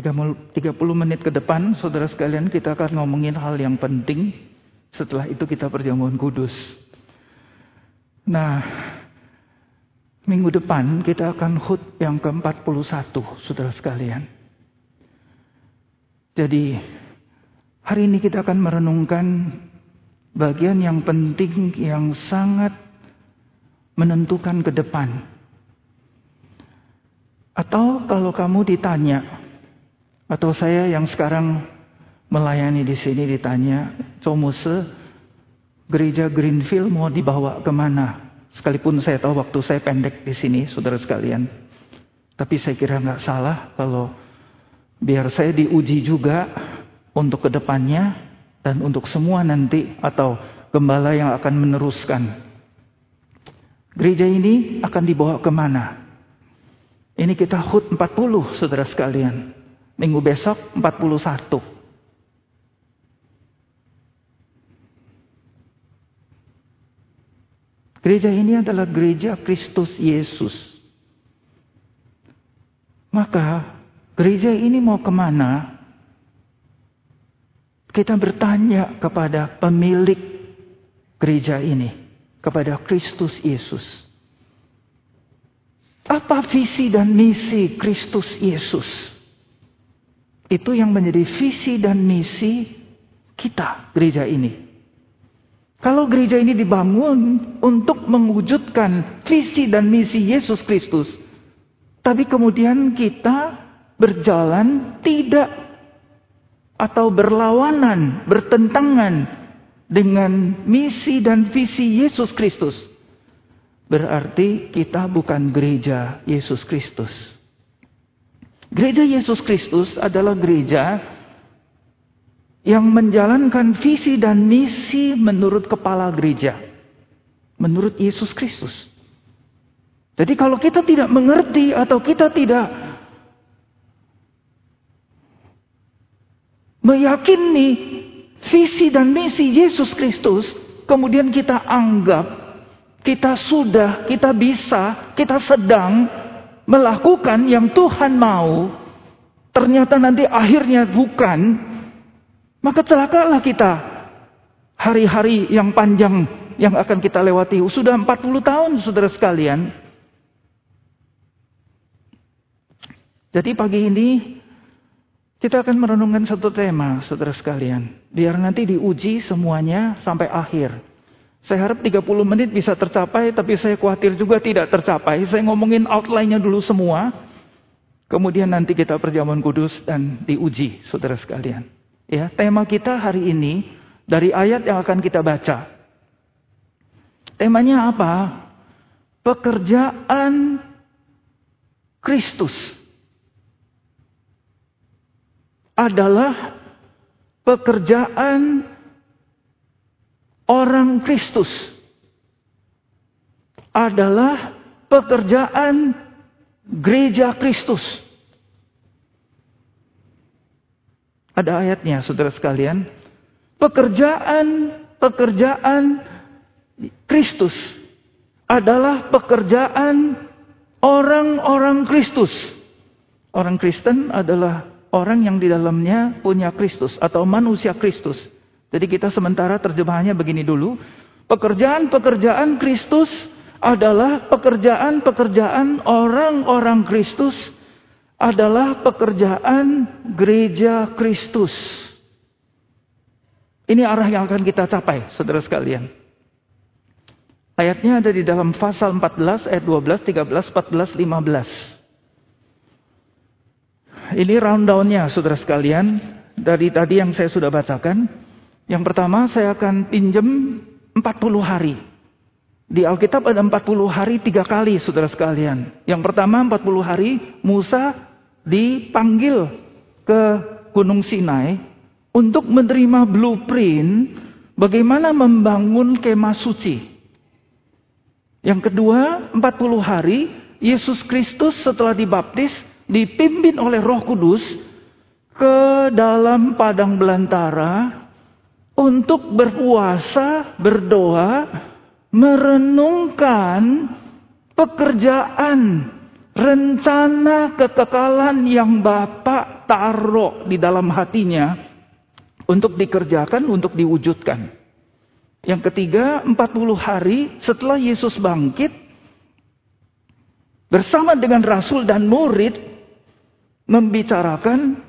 30 menit ke depan, saudara sekalian, kita akan ngomongin hal yang penting. Setelah itu kita perjamuan kudus. Nah, minggu depan kita akan hut yang ke-41, saudara sekalian. Jadi, hari ini kita akan merenungkan bagian yang penting yang sangat menentukan ke depan. Atau kalau kamu ditanya, atau saya yang sekarang melayani di sini ditanya, Comuse, gereja Greenfield mau dibawa ke mana? Sekalipun saya tahu waktu saya pendek di sini, saudara sekalian. Tapi saya kira nggak salah kalau biar saya diuji juga untuk ke depannya dan untuk semua nanti atau gembala yang akan meneruskan. Gereja ini akan dibawa ke mana? Ini kita HUT 40 saudara sekalian. Minggu besok 41. Gereja ini adalah gereja Kristus Yesus. Maka gereja ini mau ke mana? Kita bertanya kepada pemilik gereja ini. Kepada Kristus Yesus. Apa visi dan misi Kristus Yesus? Itu yang menjadi visi dan misi kita, gereja ini. Kalau gereja ini dibangun untuk mewujudkan visi dan misi Yesus Kristus, tapi kemudian kita berjalan tidak atau berlawanan, bertentangan dengan misi dan visi Yesus Kristus, berarti kita bukan gereja Yesus Kristus. Gereja Yesus Kristus adalah gereja yang menjalankan visi dan misi menurut kepala gereja. Menurut Yesus Kristus. Jadi kalau kita tidak mengerti atau kita tidak meyakini visi dan misi Yesus Kristus, kemudian kita anggap kita sudah, kita bisa, kita sedang melakukan yang Tuhan mau, ternyata nanti akhirnya bukan, maka celakalah kita. Hari-hari yang panjang yang akan kita lewati. Sudah 40 tahun saudara sekalian. Jadi pagi ini kita akan merenungkan satu tema saudara sekalian. Biar nanti diuji semuanya sampai akhir. Saya harap 30 menit bisa tercapai, tapi saya khawatir juga tidak tercapai. Saya ngomongin outline-nya dulu semua. Kemudian nanti kita perjamuan kudus dan diuji, saudara sekalian. Ya, tema kita hari ini dari ayat yang akan kita baca. Temanya apa? Pekerjaan Kristus adalah pekerjaan orang Kristus adalah pekerjaan gereja Kristus. Ada ayatnya, saudara sekalian. Pekerjaan pekerjaan Kristus adalah pekerjaan orang-orang Kristus. Orang Kristen adalah orang yang di dalamnya punya Kristus atau manusia Kristus. Jadi kita sementara terjemahannya begini dulu. Pekerjaan-pekerjaan Kristus adalah pekerjaan-pekerjaan orang-orang Kristus adalah pekerjaan gereja Kristus. Ini arah yang akan kita capai, saudara sekalian. Ayatnya ada di dalam pasal 14 ayat 12, 13, 14, 15. Ini rundownnya saudara sekalian. Dari tadi yang saya sudah bacakan. Yang pertama saya akan pinjam 40 hari. Di Alkitab ada 40 hari tiga kali saudara sekalian. Yang pertama 40 hari Musa dipanggil ke Gunung Sinai untuk menerima blueprint bagaimana membangun kemah suci. Yang kedua 40 hari Yesus Kristus setelah dibaptis dipimpin oleh roh kudus ke dalam padang belantara untuk berpuasa, berdoa, merenungkan pekerjaan, rencana kekekalan yang Bapak taruh di dalam hatinya untuk dikerjakan, untuk diwujudkan. Yang ketiga, 40 hari setelah Yesus bangkit, bersama dengan rasul dan murid, membicarakan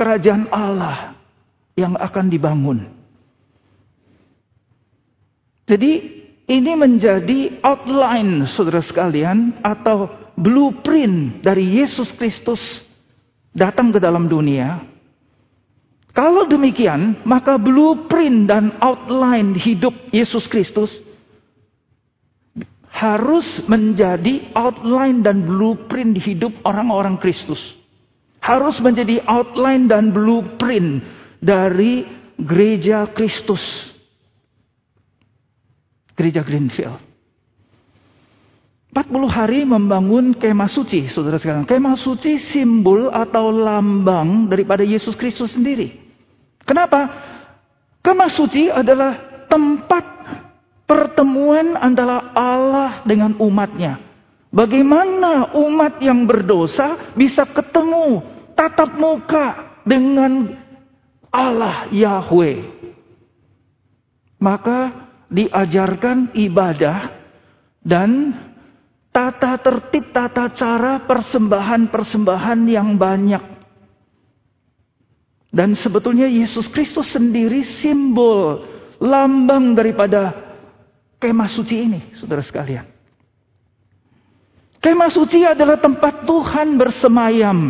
kerajaan Allah yang akan dibangun. Jadi ini menjadi outline saudara sekalian atau blueprint dari Yesus Kristus datang ke dalam dunia. Kalau demikian, maka blueprint dan outline hidup Yesus Kristus harus menjadi outline dan blueprint hidup orang-orang Kristus. Harus menjadi outline dan blueprint dari gereja Kristus. Gereja Greenfield. 40 hari membangun kemah suci, saudara sekalian. Kemah suci simbol atau lambang daripada Yesus Kristus sendiri. Kenapa? Kemah suci adalah tempat pertemuan antara Allah dengan umatnya. Bagaimana umat yang berdosa bisa ketemu tatap muka dengan Allah Yahweh. Maka diajarkan ibadah dan tata tertib, tata cara persembahan-persembahan yang banyak. Dan sebetulnya Yesus Kristus sendiri simbol, lambang daripada kemah suci ini, saudara sekalian. Kemah suci adalah tempat Tuhan bersemayam.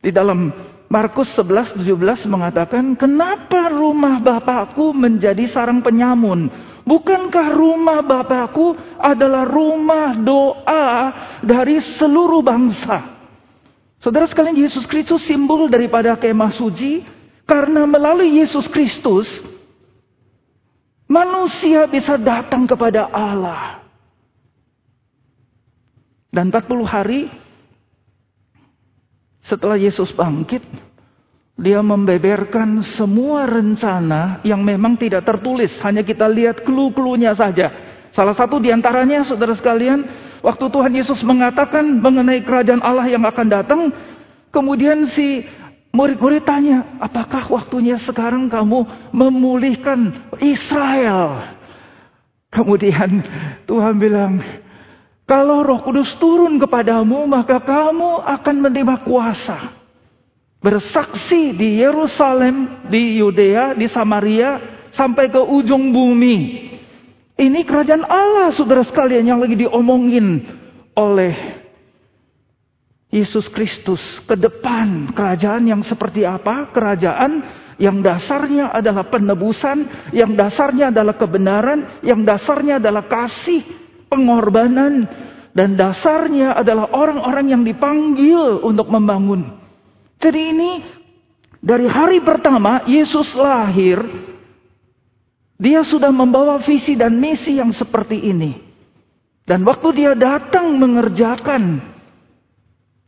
Di dalam Markus 11, 17 mengatakan, Kenapa rumah Bapakku menjadi sarang penyamun? Bukankah rumah Bapakku adalah rumah doa dari seluruh bangsa? Saudara sekalian, Yesus Kristus simbol daripada kemah suci, karena melalui Yesus Kristus, manusia bisa datang kepada Allah. Dan 40 hari setelah Yesus bangkit, dia membeberkan semua rencana yang memang tidak tertulis, hanya kita lihat clue-cluenya saja. Salah satu di antaranya, saudara sekalian, waktu Tuhan Yesus mengatakan mengenai kerajaan Allah yang akan datang, kemudian si murid-murid tanya, apakah waktunya sekarang kamu memulihkan Israel? Kemudian Tuhan bilang, kalau roh kudus turun kepadamu, maka kamu akan menerima kuasa. Bersaksi di Yerusalem, di Yudea, di Samaria, sampai ke ujung bumi. Ini kerajaan Allah, saudara sekalian, yang lagi diomongin oleh Yesus Kristus ke depan. Kerajaan yang seperti apa? Kerajaan yang dasarnya adalah penebusan, yang dasarnya adalah kebenaran, yang dasarnya adalah kasih, pengorbanan dan dasarnya adalah orang-orang yang dipanggil untuk membangun. Jadi ini dari hari pertama Yesus lahir, dia sudah membawa visi dan misi yang seperti ini. Dan waktu dia datang mengerjakan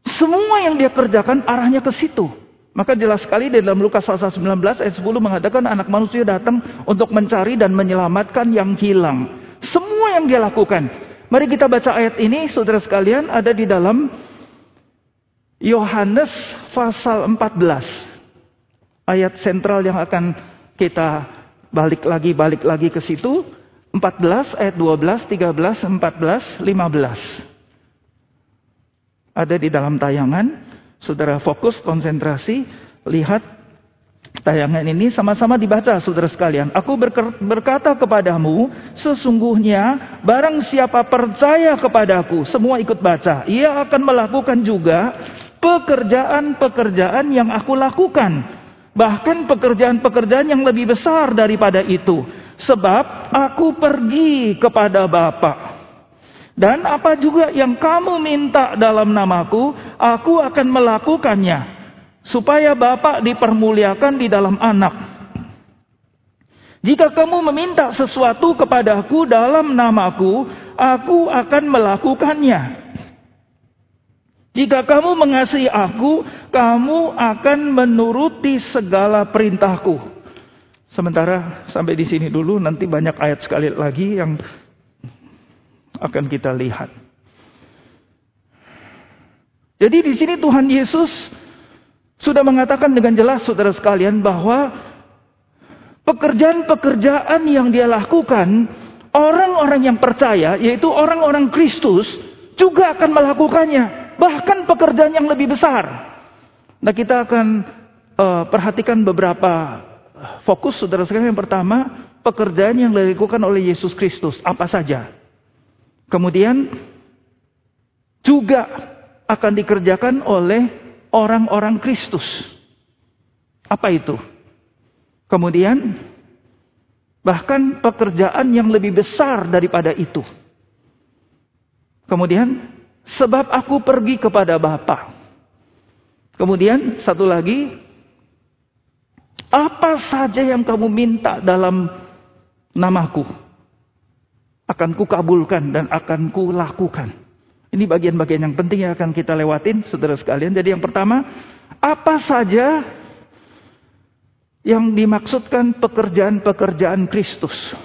semua yang dia kerjakan arahnya ke situ. Maka jelas sekali di dalam Lukas pasal 19 ayat 10 mengatakan anak manusia datang untuk mencari dan menyelamatkan yang hilang. Semua yang dia lakukan. Mari kita baca ayat ini, saudara sekalian, ada di dalam Yohanes pasal 14. Ayat sentral yang akan kita balik lagi, balik lagi ke situ. 14 ayat 12, 13, 14, 15. Ada di dalam tayangan. Saudara fokus, konsentrasi, lihat Tayangan ini sama-sama dibaca saudara sekalian. Aku berkata kepadamu, sesungguhnya barang siapa percaya kepadaku, semua ikut baca. Ia akan melakukan juga pekerjaan-pekerjaan yang aku lakukan. Bahkan pekerjaan-pekerjaan yang lebih besar daripada itu. Sebab aku pergi kepada Bapa. Dan apa juga yang kamu minta dalam namaku, aku akan melakukannya supaya Bapak dipermuliakan di dalam anak. Jika kamu meminta sesuatu kepadaku dalam namaku, aku akan melakukannya. Jika kamu mengasihi aku, kamu akan menuruti segala perintahku. Sementara sampai di sini dulu, nanti banyak ayat sekali lagi yang akan kita lihat. Jadi di sini Tuhan Yesus sudah mengatakan dengan jelas saudara sekalian bahwa pekerjaan-pekerjaan yang dia lakukan, orang-orang yang percaya, yaitu orang-orang Kristus, juga akan melakukannya. Bahkan pekerjaan yang lebih besar. Nah kita akan uh, perhatikan beberapa fokus saudara sekalian. Yang pertama, pekerjaan yang dilakukan oleh Yesus Kristus. Apa saja. Kemudian juga akan dikerjakan oleh orang-orang Kristus. Apa itu? Kemudian bahkan pekerjaan yang lebih besar daripada itu. Kemudian sebab aku pergi kepada Bapa. Kemudian satu lagi apa saja yang kamu minta dalam namaku akan kukabulkan dan akan kulakukan. Ini bagian-bagian yang penting yang akan kita lewatin, saudara sekalian. Jadi yang pertama, apa saja yang dimaksudkan pekerjaan-pekerjaan Kristus?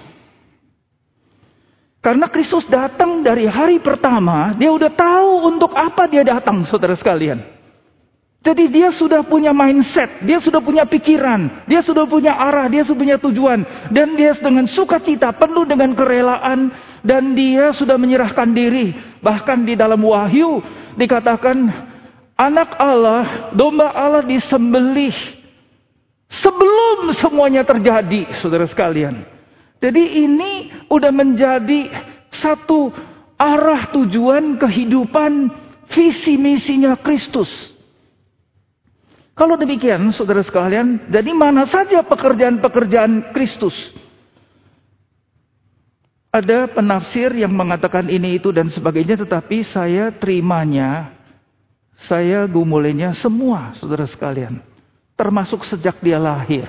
Karena Kristus datang dari hari pertama, dia udah tahu untuk apa dia datang, saudara sekalian. Jadi dia sudah punya mindset, dia sudah punya pikiran, dia sudah punya arah, dia sudah punya tujuan. Dan dia dengan sukacita, penuh dengan kerelaan, dan dia sudah menyerahkan diri. Bahkan di dalam wahyu dikatakan, anak Allah, domba Allah disembelih. Sebelum semuanya terjadi, saudara sekalian. Jadi ini udah menjadi satu arah tujuan kehidupan visi misinya Kristus. Kalau demikian, saudara sekalian, jadi mana saja pekerjaan-pekerjaan Kristus? Ada penafsir yang mengatakan ini itu dan sebagainya, tetapi saya terimanya, saya gumulinya semua, saudara sekalian. Termasuk sejak dia lahir.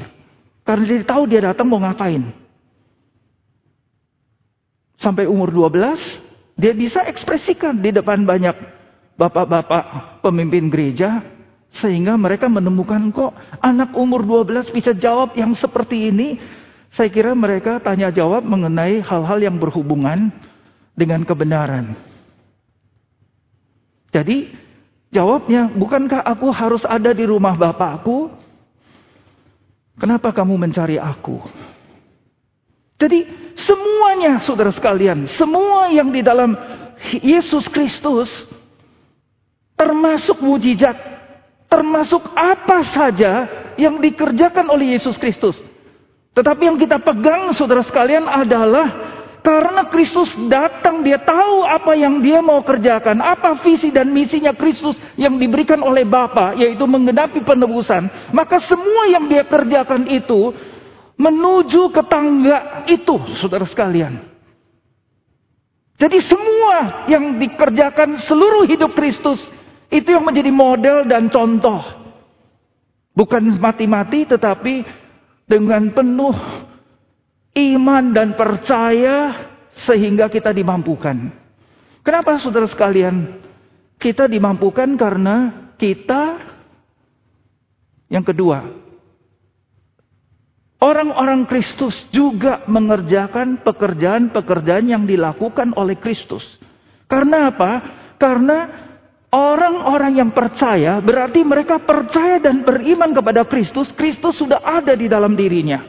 Karena dia tahu dia datang mau ngapain. Sampai umur 12, dia bisa ekspresikan di depan banyak bapak-bapak pemimpin gereja, sehingga mereka menemukan kok anak umur 12 bisa jawab yang seperti ini. Saya kira mereka tanya jawab mengenai hal-hal yang berhubungan dengan kebenaran. Jadi jawabnya, bukankah aku harus ada di rumah bapakku? Kenapa kamu mencari aku? Jadi semuanya saudara sekalian, semua yang di dalam Yesus Kristus termasuk mujizat termasuk apa saja yang dikerjakan oleh Yesus Kristus. Tetapi yang kita pegang saudara sekalian adalah karena Kristus datang, dia tahu apa yang dia mau kerjakan, apa visi dan misinya Kristus yang diberikan oleh Bapa, yaitu menggenapi penebusan. Maka semua yang dia kerjakan itu menuju ke tangga itu, saudara sekalian. Jadi semua yang dikerjakan seluruh hidup Kristus itu yang menjadi model dan contoh. Bukan mati-mati tetapi dengan penuh iman dan percaya sehingga kita dimampukan. Kenapa saudara sekalian? Kita dimampukan karena kita yang kedua Orang-orang Kristus juga mengerjakan pekerjaan-pekerjaan yang dilakukan oleh Kristus. Karena apa? Karena Orang-orang yang percaya berarti mereka percaya dan beriman kepada Kristus. Kristus sudah ada di dalam dirinya.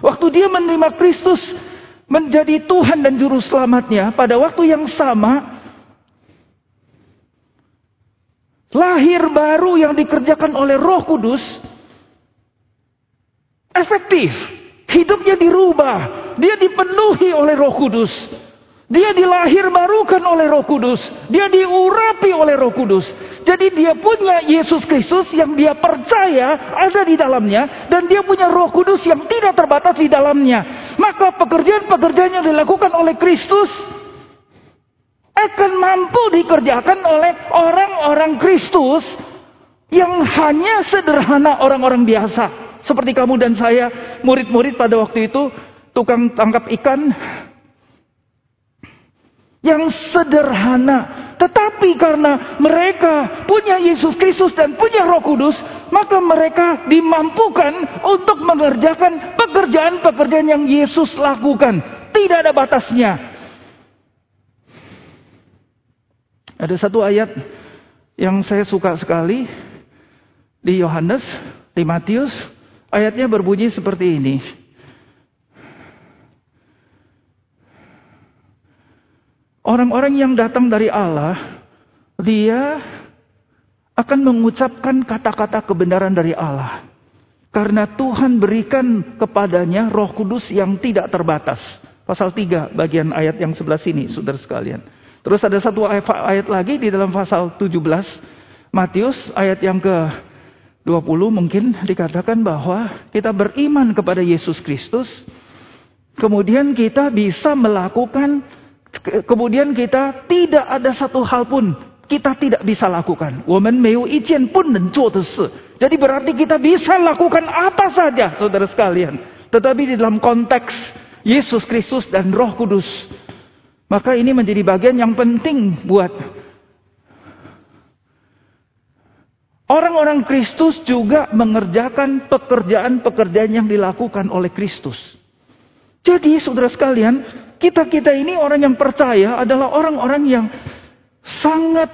Waktu dia menerima Kristus menjadi Tuhan dan Juru Selamatnya, pada waktu yang sama, lahir baru yang dikerjakan oleh Roh Kudus efektif. Hidupnya dirubah, dia dipenuhi oleh Roh Kudus. Dia dilahir barukan oleh Roh Kudus. Dia diurapi oleh Roh Kudus. Jadi dia punya Yesus Kristus yang dia percaya ada di dalamnya dan dia punya Roh Kudus yang tidak terbatas di dalamnya. Maka pekerjaan-pekerjaan yang dilakukan oleh Kristus akan mampu dikerjakan oleh orang-orang Kristus yang hanya sederhana orang-orang biasa. Seperti kamu dan saya, murid-murid pada waktu itu tukang tangkap ikan yang sederhana. Tetapi karena mereka punya Yesus Kristus dan punya Roh Kudus, maka mereka dimampukan untuk mengerjakan pekerjaan-pekerjaan yang Yesus lakukan. Tidak ada batasnya. Ada satu ayat yang saya suka sekali di Yohanes, di Matius, ayatnya berbunyi seperti ini. Orang-orang yang datang dari Allah, dia akan mengucapkan kata-kata kebenaran dari Allah. Karena Tuhan berikan kepadanya roh kudus yang tidak terbatas. Pasal 3 bagian ayat yang sebelah sini, saudara sekalian. Terus ada satu ayat, lagi di dalam pasal 17 Matius ayat yang ke 20 mungkin dikatakan bahwa kita beriman kepada Yesus Kristus. Kemudian kita bisa melakukan kemudian kita tidak ada satu hal pun kita tidak bisa lakukan. Woman meu ijian pun Jadi berarti kita bisa lakukan apa saja, saudara sekalian. Tetapi di dalam konteks Yesus Kristus dan Roh Kudus, maka ini menjadi bagian yang penting buat orang-orang Kristus juga mengerjakan pekerjaan-pekerjaan yang dilakukan oleh Kristus. Jadi, saudara sekalian, kita-kita ini orang yang percaya adalah orang-orang yang sangat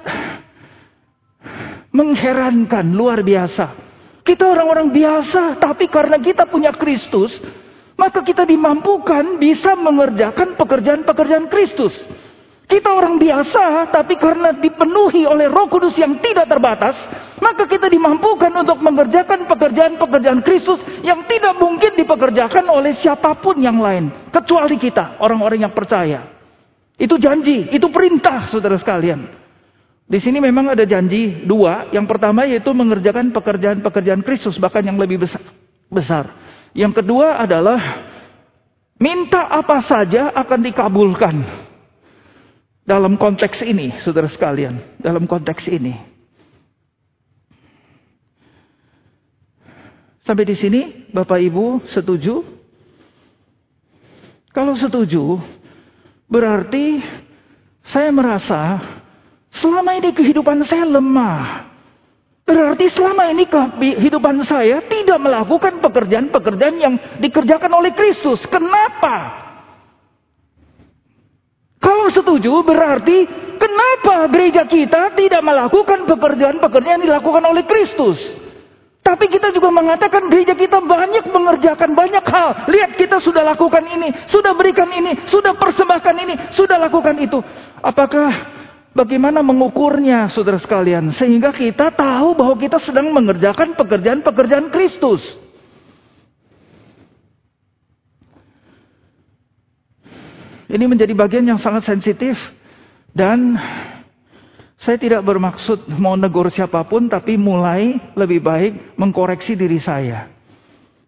mengherankan, luar biasa. Kita orang-orang biasa, tapi karena kita punya Kristus, maka kita dimampukan bisa mengerjakan pekerjaan-pekerjaan Kristus. Kita orang biasa, tapi karena dipenuhi oleh roh kudus yang tidak terbatas, maka kita dimampukan untuk mengerjakan pekerjaan-pekerjaan Kristus yang tidak mungkin dipekerjakan oleh siapa pun yang lain. Kecuali kita, orang-orang yang percaya. Itu janji, itu perintah saudara sekalian. Di sini memang ada janji dua. Yang pertama yaitu mengerjakan pekerjaan-pekerjaan Kristus, bahkan yang lebih besar. Yang kedua adalah minta apa saja akan dikabulkan. Dalam konteks ini, saudara sekalian, dalam konteks ini. Sampai di sini, Bapak Ibu setuju? Kalau setuju, berarti saya merasa selama ini kehidupan saya lemah. Berarti selama ini kehidupan saya tidak melakukan pekerjaan-pekerjaan yang dikerjakan oleh Kristus. Kenapa? Kalau setuju berarti kenapa gereja kita tidak melakukan pekerjaan-pekerjaan yang dilakukan oleh Kristus? Tapi kita juga mengatakan gereja kita banyak mengerjakan banyak hal. Lihat kita sudah lakukan ini, sudah berikan ini, sudah persembahkan ini, sudah lakukan itu. Apakah bagaimana mengukurnya saudara sekalian? Sehingga kita tahu bahwa kita sedang mengerjakan pekerjaan-pekerjaan Kristus. Ini menjadi bagian yang sangat sensitif dan saya tidak bermaksud mau negur siapa pun tapi mulai lebih baik mengkoreksi diri saya.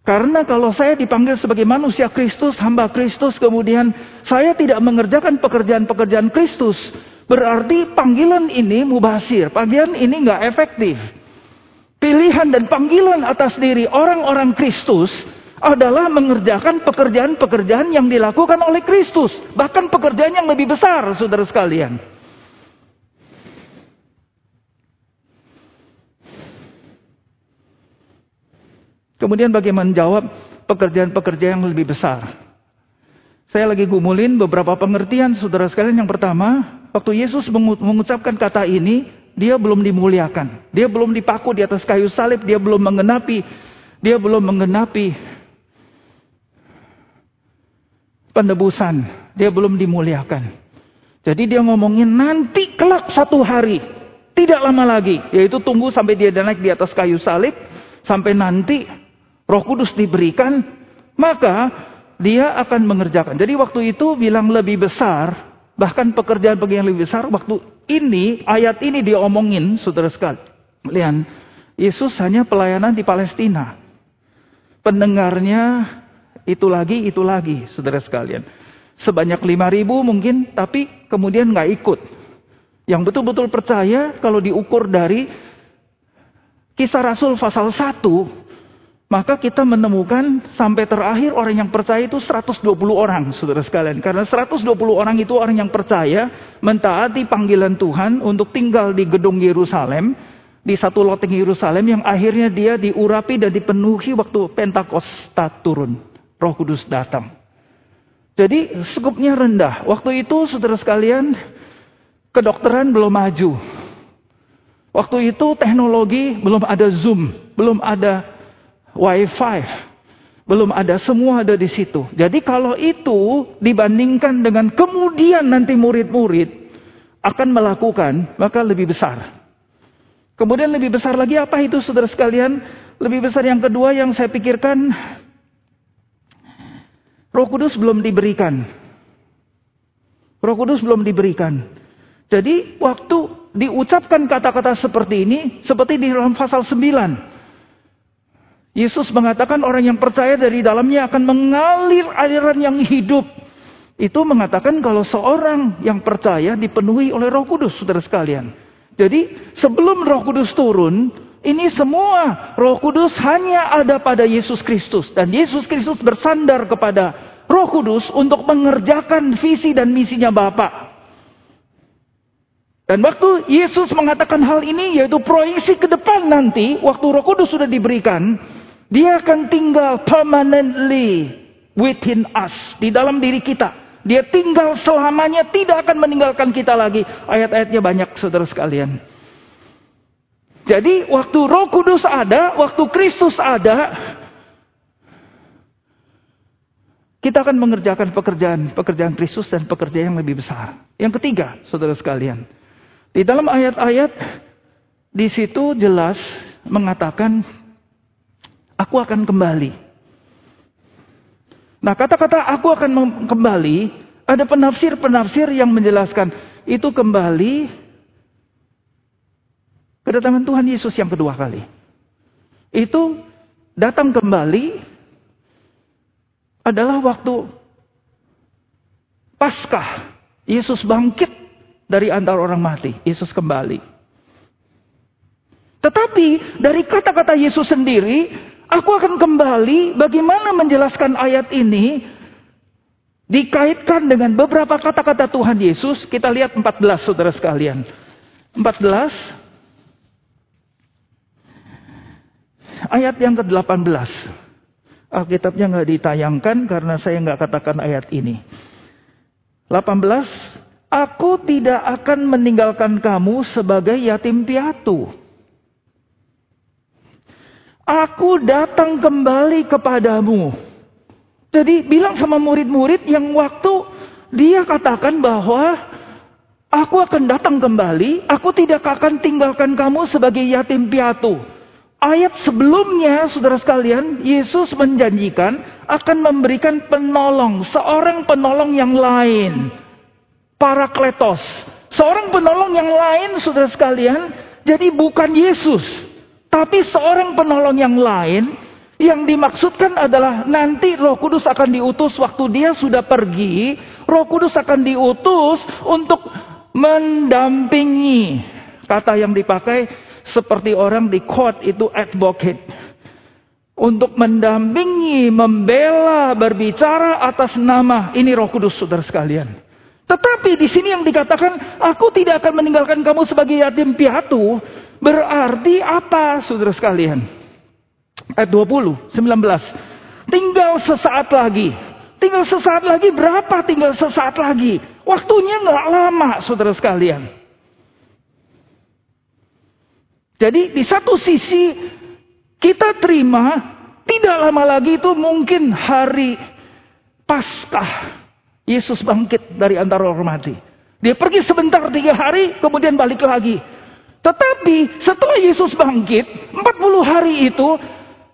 Karena kalau saya dipanggil sebagai manusia Kristus, hamba Kristus, kemudian saya tidak mengerjakan pekerjaan-pekerjaan Kristus, berarti panggilan ini mubasir, panggilan ini nggak efektif. Pilihan dan panggilan atas diri orang-orang Kristus adalah mengerjakan pekerjaan-pekerjaan yang dilakukan oleh Kristus. Bahkan pekerjaan yang lebih besar, saudara sekalian. Kemudian bagaimana menjawab pekerjaan-pekerjaan yang lebih besar? Saya lagi gumulin beberapa pengertian saudara sekalian. Yang pertama, waktu Yesus mengucapkan kata ini, dia belum dimuliakan. Dia belum dipaku di atas kayu salib, dia belum mengenapi dia belum mengenapi penebusan. Dia belum dimuliakan. Jadi dia ngomongin nanti kelak satu hari. Tidak lama lagi. Yaitu tunggu sampai dia naik di atas kayu salib. Sampai nanti roh kudus diberikan. Maka dia akan mengerjakan. Jadi waktu itu bilang lebih besar. Bahkan pekerjaan-pekerjaan lebih besar. Waktu ini, ayat ini dia omongin, saudara sekali. Lihat, Yesus hanya pelayanan di Palestina. Pendengarnya itu lagi, itu lagi, saudara sekalian. Sebanyak lima ribu mungkin, tapi kemudian nggak ikut. Yang betul-betul percaya kalau diukur dari kisah Rasul pasal 1, maka kita menemukan sampai terakhir orang yang percaya itu 120 orang, saudara sekalian. Karena 120 orang itu orang yang percaya, mentaati panggilan Tuhan untuk tinggal di gedung Yerusalem, di satu loteng Yerusalem yang akhirnya dia diurapi dan dipenuhi waktu Pentakosta turun. Roh Kudus datang. Jadi skupnya rendah. Waktu itu saudara sekalian, kedokteran belum maju. Waktu itu teknologi belum ada Zoom, belum ada Wi-Fi, belum ada semua ada di situ. Jadi kalau itu dibandingkan dengan kemudian nanti murid-murid akan melakukan, maka lebih besar. Kemudian lebih besar lagi apa itu saudara sekalian? Lebih besar yang kedua yang saya pikirkan Roh Kudus belum diberikan. Roh Kudus belum diberikan. Jadi waktu diucapkan kata-kata seperti ini, seperti di dalam pasal 9. Yesus mengatakan orang yang percaya dari dalamnya akan mengalir aliran yang hidup. Itu mengatakan kalau seorang yang percaya dipenuhi oleh roh kudus, saudara sekalian. Jadi sebelum roh kudus turun, ini semua roh kudus hanya ada pada Yesus Kristus. Dan Yesus Kristus bersandar kepada Roh Kudus untuk mengerjakan visi dan misinya Bapa. Dan waktu Yesus mengatakan hal ini yaitu proyeksi ke depan nanti waktu Roh Kudus sudah diberikan, dia akan tinggal permanently within us di dalam diri kita. Dia tinggal selamanya tidak akan meninggalkan kita lagi. Ayat-ayatnya banyak saudara sekalian. Jadi waktu Roh Kudus ada, waktu Kristus ada, Kita akan mengerjakan pekerjaan-pekerjaan Kristus dan pekerjaan yang lebih besar. Yang ketiga, saudara sekalian. Di dalam ayat-ayat di situ jelas mengatakan aku akan kembali. Nah, kata-kata aku akan kembali ada penafsir-penafsir yang menjelaskan itu kembali kedatangan Tuhan Yesus yang kedua kali. Itu datang kembali adalah waktu Paskah. Yesus bangkit dari antara orang mati. Yesus kembali. Tetapi dari kata-kata Yesus sendiri, aku akan kembali bagaimana menjelaskan ayat ini dikaitkan dengan beberapa kata-kata Tuhan Yesus. Kita lihat 14 saudara sekalian. 14 ayat yang ke-18. Alkitabnya nggak ditayangkan karena saya nggak katakan ayat ini. 18. Aku tidak akan meninggalkan kamu sebagai yatim piatu. Aku datang kembali kepadamu. Jadi bilang sama murid-murid yang waktu dia katakan bahwa aku akan datang kembali, aku tidak akan tinggalkan kamu sebagai yatim piatu. Ayat sebelumnya, saudara sekalian, Yesus menjanjikan akan memberikan penolong, seorang penolong yang lain. Parakletos. Seorang penolong yang lain, saudara sekalian, jadi bukan Yesus. Tapi seorang penolong yang lain, yang dimaksudkan adalah nanti roh kudus akan diutus waktu dia sudah pergi. Roh kudus akan diutus untuk mendampingi. Kata yang dipakai seperti orang di court itu advocate. Untuk mendampingi, membela, berbicara atas nama ini Roh Kudus Saudara sekalian. Tetapi di sini yang dikatakan aku tidak akan meninggalkan kamu sebagai yatim piatu berarti apa Saudara sekalian? Ayat 20, 19. Tinggal sesaat lagi. Tinggal sesaat lagi berapa? Tinggal sesaat lagi. Waktunya nggak lama Saudara sekalian. Jadi di satu sisi kita terima tidak lama lagi itu mungkin hari Paskah. Yesus bangkit dari antara orang mati. Dia pergi sebentar tiga hari kemudian balik lagi. Tetapi setelah Yesus bangkit 40 hari itu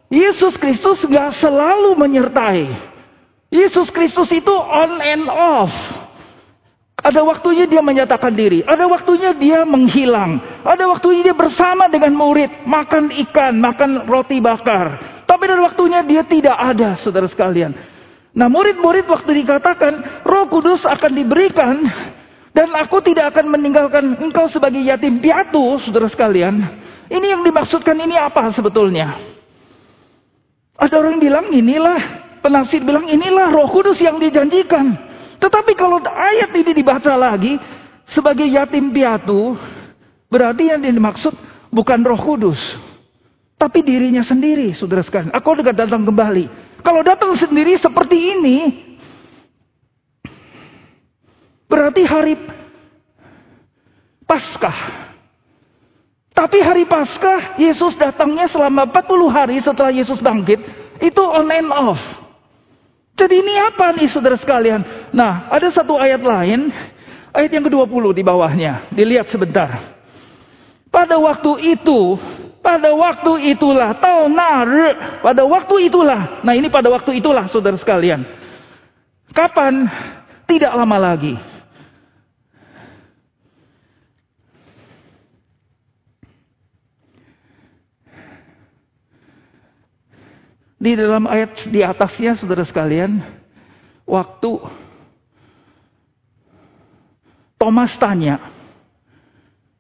Yesus Kristus gak selalu menyertai. Yesus Kristus itu on and off. Ada waktunya dia menyatakan diri. Ada waktunya dia menghilang. Ada waktunya dia bersama dengan murid. Makan ikan, makan roti bakar. Tapi ada waktunya dia tidak ada, saudara sekalian. Nah murid-murid waktu dikatakan roh kudus akan diberikan. Dan aku tidak akan meninggalkan engkau sebagai yatim piatu, saudara sekalian. Ini yang dimaksudkan ini apa sebetulnya? Ada orang bilang inilah, penafsir bilang inilah roh kudus yang dijanjikan. Tetapi kalau ayat ini dibaca lagi sebagai yatim piatu, berarti yang dimaksud bukan Roh Kudus, tapi dirinya sendiri, saudara sekalian. Aku dekat datang kembali. Kalau datang sendiri seperti ini, berarti hari Paskah. Tapi hari Paskah, Yesus datangnya selama 40 hari setelah Yesus bangkit. Itu on and off. Jadi ini apa nih saudara sekalian? Nah, ada satu ayat lain. Ayat yang ke-20 di bawahnya. Dilihat sebentar. Pada waktu itu, pada waktu itulah, nar, pada waktu itulah. Nah ini pada waktu itulah saudara sekalian. Kapan? Tidak lama lagi. Di dalam ayat di atasnya saudara sekalian, waktu Thomas tanya,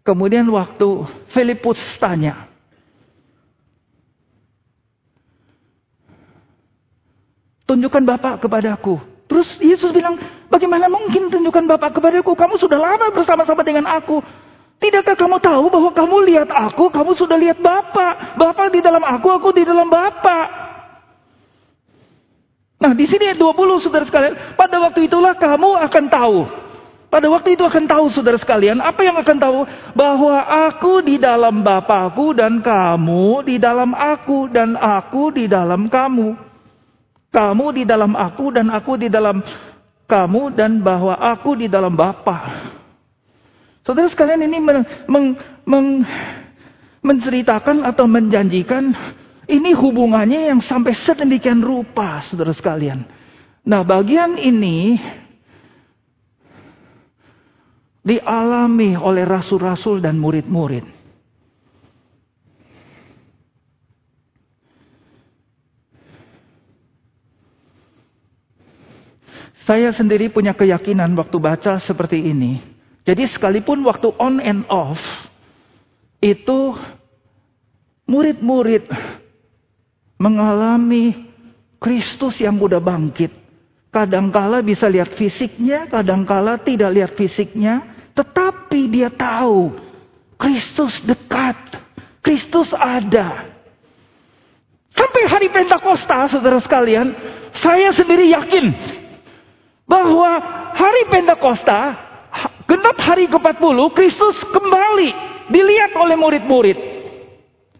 kemudian waktu Filipus tanya, tunjukkan Bapak kepadaku. Terus Yesus bilang, bagaimana mungkin tunjukkan Bapak kepadaku? Kamu sudah lama bersama-sama dengan aku. Tidakkah kamu tahu bahwa kamu lihat aku, kamu sudah lihat Bapak. Bapak di dalam aku, aku di dalam Bapak. Nah, di sini 20 Saudara sekalian, pada waktu itulah kamu akan tahu. Pada waktu itu akan tahu Saudara sekalian, apa yang akan tahu? Bahwa aku di dalam Bapakku dan kamu di dalam aku dan aku di dalam kamu. Kamu di dalam aku dan aku di dalam kamu dan bahwa aku di dalam Bapa. Saudara sekalian ini men, men, men, menceritakan atau menjanjikan ini hubungannya yang sampai sedemikian rupa, saudara sekalian. Nah, bagian ini dialami oleh rasul-rasul dan murid-murid. Saya sendiri punya keyakinan waktu baca seperti ini. Jadi sekalipun waktu on and off, itu murid-murid mengalami Kristus yang udah bangkit. Kadangkala bisa lihat fisiknya, kadangkala tidak lihat fisiknya, tetapi dia tahu Kristus dekat, Kristus ada. Sampai hari Pentakosta, saudara sekalian, saya sendiri yakin bahwa hari Pentakosta, genap hari ke-40, Kristus kembali dilihat oleh murid-murid.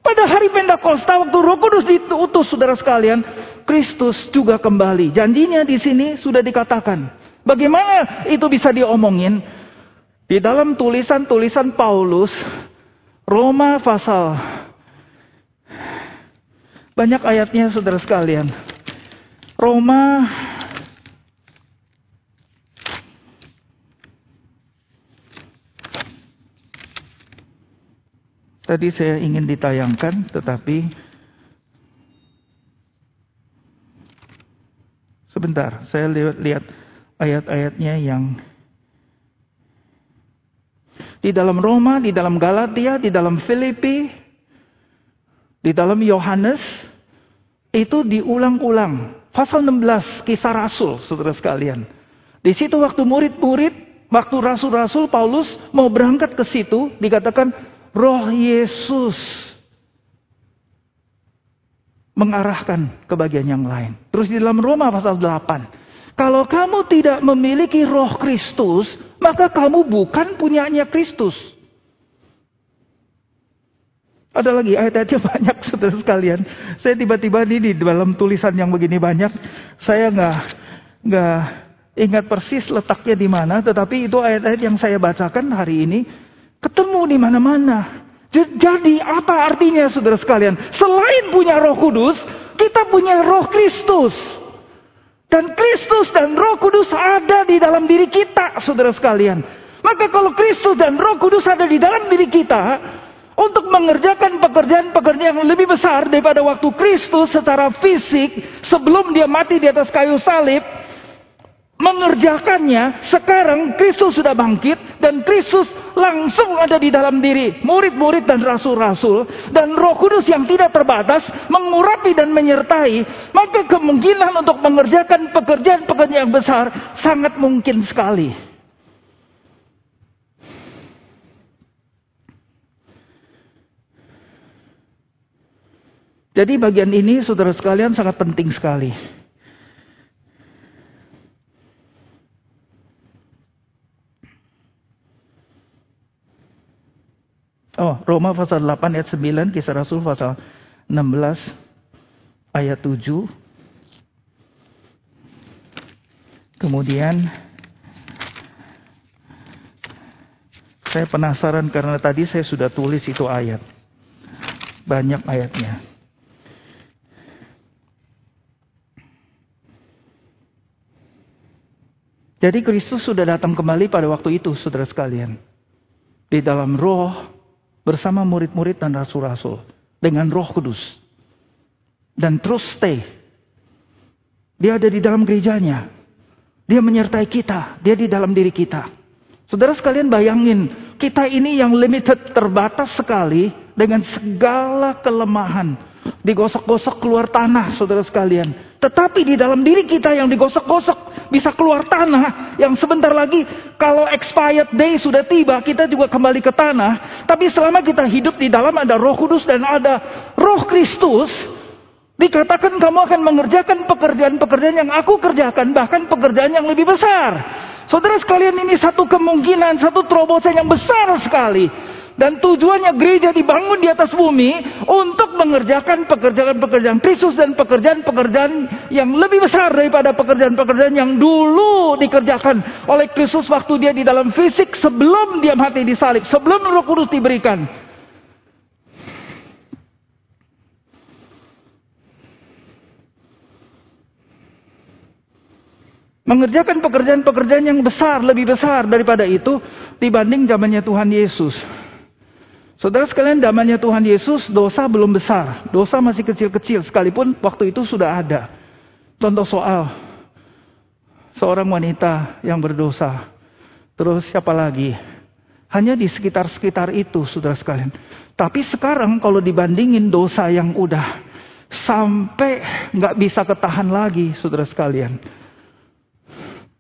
Pada hari Pentakosta waktu Roh Kudus diutus saudara sekalian, Kristus juga kembali. Janjinya di sini sudah dikatakan. Bagaimana itu bisa diomongin? Di dalam tulisan-tulisan Paulus, Roma pasal banyak ayatnya saudara sekalian. Roma Tadi saya ingin ditayangkan, tetapi sebentar, saya lihat, ayat-ayatnya yang di dalam Roma, di dalam Galatia, di dalam Filipi, di dalam Yohanes, itu diulang-ulang. Pasal 16, kisah Rasul, saudara sekalian. Di situ waktu murid-murid, waktu Rasul-Rasul Paulus mau berangkat ke situ, dikatakan roh Yesus mengarahkan ke bagian yang lain. Terus di dalam Roma pasal 8. Kalau kamu tidak memiliki roh Kristus, maka kamu bukan punyanya Kristus. Ada lagi ayat-ayatnya banyak saudara sekalian. Saya tiba-tiba ini di dalam tulisan yang begini banyak, saya nggak nggak ingat persis letaknya di mana, tetapi itu ayat-ayat yang saya bacakan hari ini Ketemu di mana-mana. Jadi apa artinya saudara sekalian? Selain punya roh kudus, kita punya roh Kristus. Dan Kristus dan roh kudus ada di dalam diri kita saudara sekalian. Maka kalau Kristus dan roh kudus ada di dalam diri kita, untuk mengerjakan pekerjaan-pekerjaan yang lebih besar daripada waktu Kristus secara fisik sebelum dia mati di atas kayu salib, mengerjakannya, sekarang Kristus sudah bangkit dan Kristus langsung ada di dalam diri murid-murid dan rasul-rasul dan Roh Kudus yang tidak terbatas mengurapi dan menyertai, maka kemungkinan untuk mengerjakan pekerjaan-pekerjaan yang besar sangat mungkin sekali. Jadi bagian ini saudara sekalian sangat penting sekali. Oh, Oh, Roma pasal 8 ayat 9, kisah Rasul pasal 16 ayat 7. Kemudian saya penasaran karena tadi saya sudah tulis itu ayat. Banyak ayatnya. Jadi Kristus sudah datang kembali pada waktu itu, saudara sekalian. Di dalam roh, bersama murid-murid dan rasul-rasul. Dengan roh kudus. Dan terus stay. Dia ada di dalam gerejanya. Dia menyertai kita. Dia di dalam diri kita. Saudara sekalian bayangin. Kita ini yang limited terbatas sekali. Dengan segala kelemahan. Digosok-gosok keluar tanah saudara sekalian. Tetapi di dalam diri kita yang digosok-gosok bisa keluar tanah yang sebentar lagi kalau expired day sudah tiba kita juga kembali ke tanah. Tapi selama kita hidup di dalam ada roh kudus dan ada roh Kristus. Dikatakan kamu akan mengerjakan pekerjaan-pekerjaan yang aku kerjakan. Bahkan pekerjaan yang lebih besar. Saudara sekalian ini satu kemungkinan, satu terobosan yang besar sekali. Dan tujuannya gereja dibangun di atas bumi untuk mengerjakan pekerjaan-pekerjaan Kristus dan pekerjaan-pekerjaan yang lebih besar daripada pekerjaan-pekerjaan yang dulu dikerjakan oleh Kristus waktu dia di dalam fisik sebelum dia mati di salib, sebelum Roh Kudus diberikan. Mengerjakan pekerjaan-pekerjaan yang besar, lebih besar daripada itu dibanding zamannya Tuhan Yesus. Saudara sekalian, damannya Tuhan Yesus, dosa belum besar. Dosa masih kecil-kecil, sekalipun waktu itu sudah ada. Contoh soal, seorang wanita yang berdosa. Terus siapa lagi? Hanya di sekitar-sekitar itu, saudara sekalian. Tapi sekarang kalau dibandingin dosa yang udah sampai nggak bisa ketahan lagi, saudara sekalian.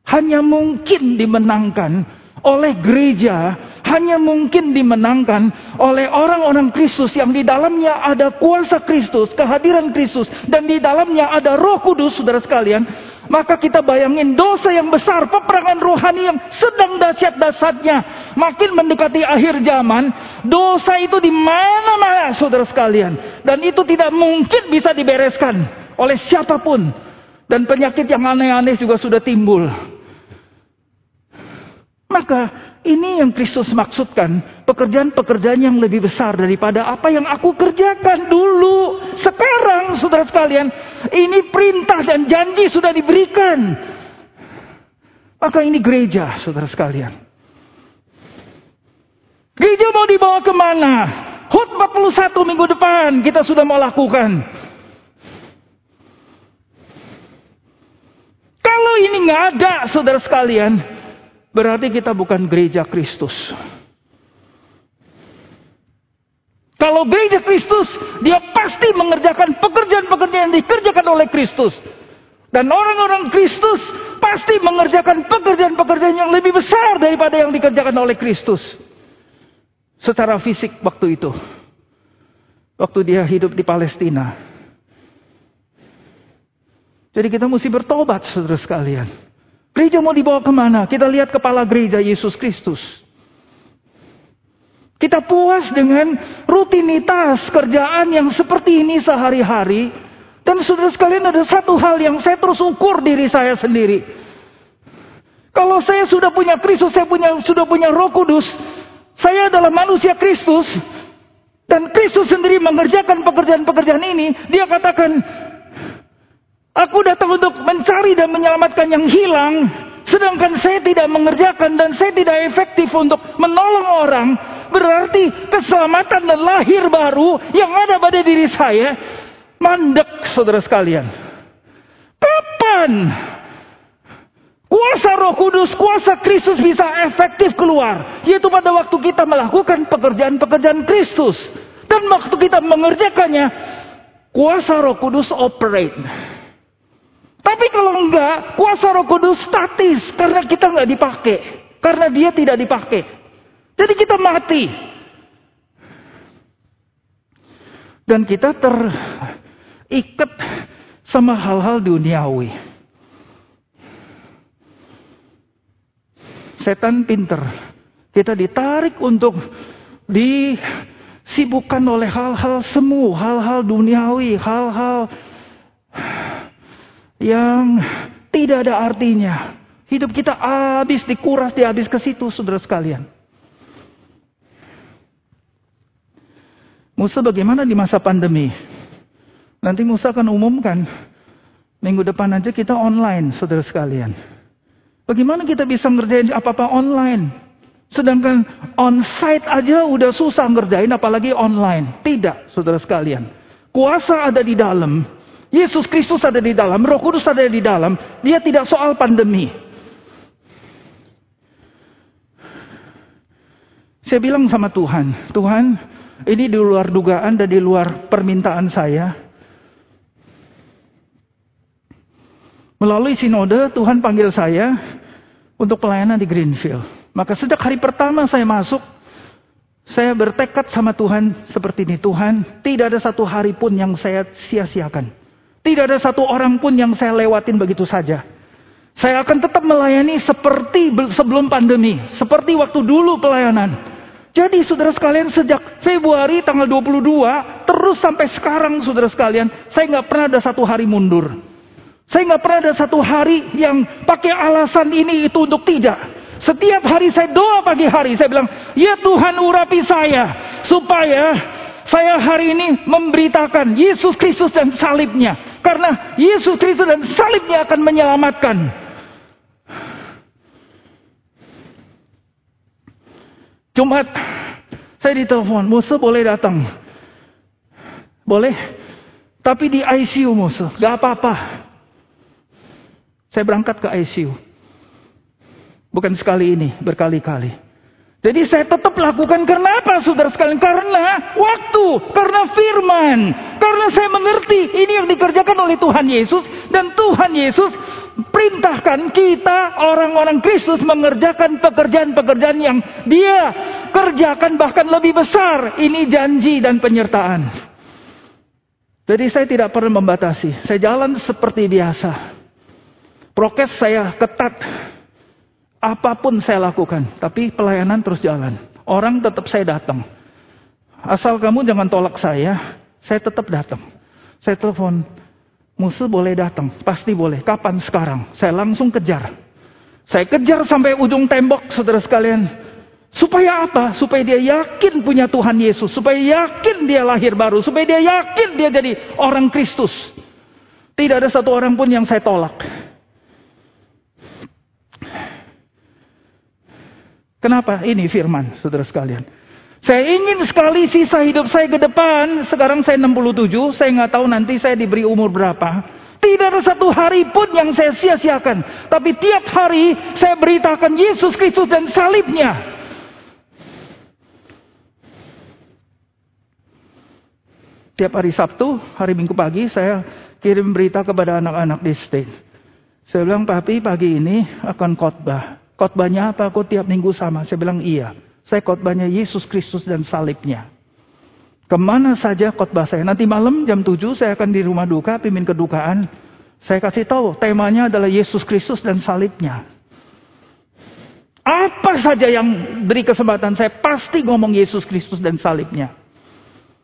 Hanya mungkin dimenangkan oleh gereja hanya mungkin dimenangkan oleh orang-orang Kristus yang di dalamnya ada kuasa Kristus, kehadiran Kristus, dan di dalamnya ada Roh Kudus, saudara sekalian. Maka kita bayangin dosa yang besar, peperangan rohani yang sedang dahsyat-dahsyatnya, makin mendekati akhir zaman, dosa itu di mana-mana, saudara sekalian, dan itu tidak mungkin bisa dibereskan oleh siapa pun, dan penyakit yang aneh-aneh juga sudah timbul. Maka ini yang Kristus maksudkan. Pekerjaan-pekerjaan yang lebih besar daripada apa yang aku kerjakan dulu. Sekarang saudara sekalian. Ini perintah dan janji sudah diberikan. Maka ini gereja saudara sekalian. Gereja mau dibawa ke mana? Hut 41 minggu depan kita sudah mau lakukan. Kalau ini nggak ada saudara sekalian, Berarti kita bukan gereja Kristus. Kalau gereja Kristus, dia pasti mengerjakan pekerjaan-pekerjaan yang dikerjakan oleh Kristus. Dan orang-orang Kristus pasti mengerjakan pekerjaan-pekerjaan yang lebih besar daripada yang dikerjakan oleh Kristus. Secara fisik waktu itu. Waktu dia hidup di Palestina. Jadi kita mesti bertobat saudara sekalian. Gereja mau dibawa ke mana? Kita lihat kepala gereja Yesus Kristus. Kita puas dengan rutinitas kerjaan yang seperti ini sehari-hari. Dan saudara sekalian ada satu hal yang saya terus ukur diri saya sendiri. Kalau saya sudah punya Kristus, saya punya sudah punya Roh Kudus, saya adalah manusia Kristus dan Kristus sendiri mengerjakan pekerjaan-pekerjaan ini, dia katakan, Aku datang untuk mencari dan menyelamatkan yang hilang. Sedangkan saya tidak mengerjakan dan saya tidak efektif untuk menolong orang. Berarti keselamatan dan lahir baru yang ada pada diri saya. Mandek saudara sekalian. Kapan kuasa roh kudus, kuasa Kristus bisa efektif keluar? Yaitu pada waktu kita melakukan pekerjaan-pekerjaan Kristus. Dan waktu kita mengerjakannya, kuasa roh kudus operate. Tapi kalau enggak, kuasa roh kudus statis. Karena kita enggak dipakai. Karena dia tidak dipakai. Jadi kita mati. Dan kita terikat sama hal-hal duniawi. Setan pinter. Kita ditarik untuk di Sibukkan oleh hal-hal semu, hal-hal duniawi, hal-hal yang tidak ada artinya. Hidup kita habis dikuras, dihabis ke situ, saudara sekalian. Musa bagaimana di masa pandemi? Nanti Musa akan umumkan. Minggu depan aja kita online, saudara sekalian. Bagaimana kita bisa ngerjain apa-apa online? Sedangkan on-site aja udah susah ngerjain, apalagi online. Tidak, saudara sekalian. Kuasa ada di dalam. Yesus Kristus ada di dalam. Roh Kudus ada di dalam. Dia tidak soal pandemi. Saya bilang sama Tuhan, Tuhan, ini di luar dugaan dan di luar permintaan saya. Melalui sinode, Tuhan panggil saya untuk pelayanan di Greenfield. Maka sejak hari pertama saya masuk, saya bertekad sama Tuhan seperti ini. Tuhan, tidak ada satu hari pun yang saya sia-siakan. Tidak ada satu orang pun yang saya lewatin begitu saja. Saya akan tetap melayani seperti sebelum pandemi. Seperti waktu dulu pelayanan. Jadi saudara sekalian sejak Februari tanggal 22 terus sampai sekarang saudara sekalian. Saya nggak pernah ada satu hari mundur. Saya nggak pernah ada satu hari yang pakai alasan ini itu untuk tidak. Setiap hari saya doa pagi hari, saya bilang, ya Tuhan urapi saya. Supaya saya hari ini memberitakan Yesus Kristus dan salibnya. Karena Yesus Kristus dan salibnya akan menyelamatkan. Jumat, saya ditelepon, Musa boleh datang. Boleh. Tapi di ICU Musa, gak apa-apa. Saya berangkat ke ICU. Bukan sekali ini, berkali-kali. Jadi saya tetap lakukan karena apa saudara sekalian? Karena waktu, karena firman. Karena saya mengerti ini yang dikerjakan oleh Tuhan Yesus. Dan Tuhan Yesus perintahkan kita orang-orang Kristus mengerjakan pekerjaan-pekerjaan yang dia kerjakan bahkan lebih besar. Ini janji dan penyertaan. Jadi saya tidak pernah membatasi. Saya jalan seperti biasa. Prokes saya ketat. Apa pun saya lakukan. Tapi pelayanan terus jalan. Orang tetap saya datang. Asal kamu jangan tolak saya. Saya tetap datang. Saya telepon. Musuh boleh datang. Pasti boleh. Kapan sekarang? Saya langsung kejar. Saya kejar sampai ujung tembok saudara sekalian. Supaya apa? Supaya dia yakin punya Tuhan Yesus. Supaya yakin dia lahir baru. Supaya dia yakin dia jadi orang Kristus. Tidak ada satu orang pun yang saya tolak. Kenapa? Ini firman, saudara sekalian. Saya ingin sekali sisa hidup saya ke depan. Sekarang saya 67, saya nggak tahu nanti saya diberi umur berapa. Tidak ada satu hari pun yang saya sia-siakan. Tapi tiap hari saya beritakan Yesus Kristus dan salibnya. Tiap hari Sabtu, hari Minggu pagi saya kirim berita kepada anak-anak di state. Saya bilang, papi pagi ini akan khotbah. Khotbahnya apa? Kok tiap minggu sama? Saya bilang iya. Saya khotbahnya Yesus Kristus dan salibnya. Ke mana saja khotbah saya. Nanti malam jam 7 saya akan di rumah duka, pimpin kedukaan. Saya kasih tahu, temanya adalah Yesus Kristus dan salibnya. Apa saja yang beri kesempatan saya pasti ngomong Yesus Kristus dan salibnya.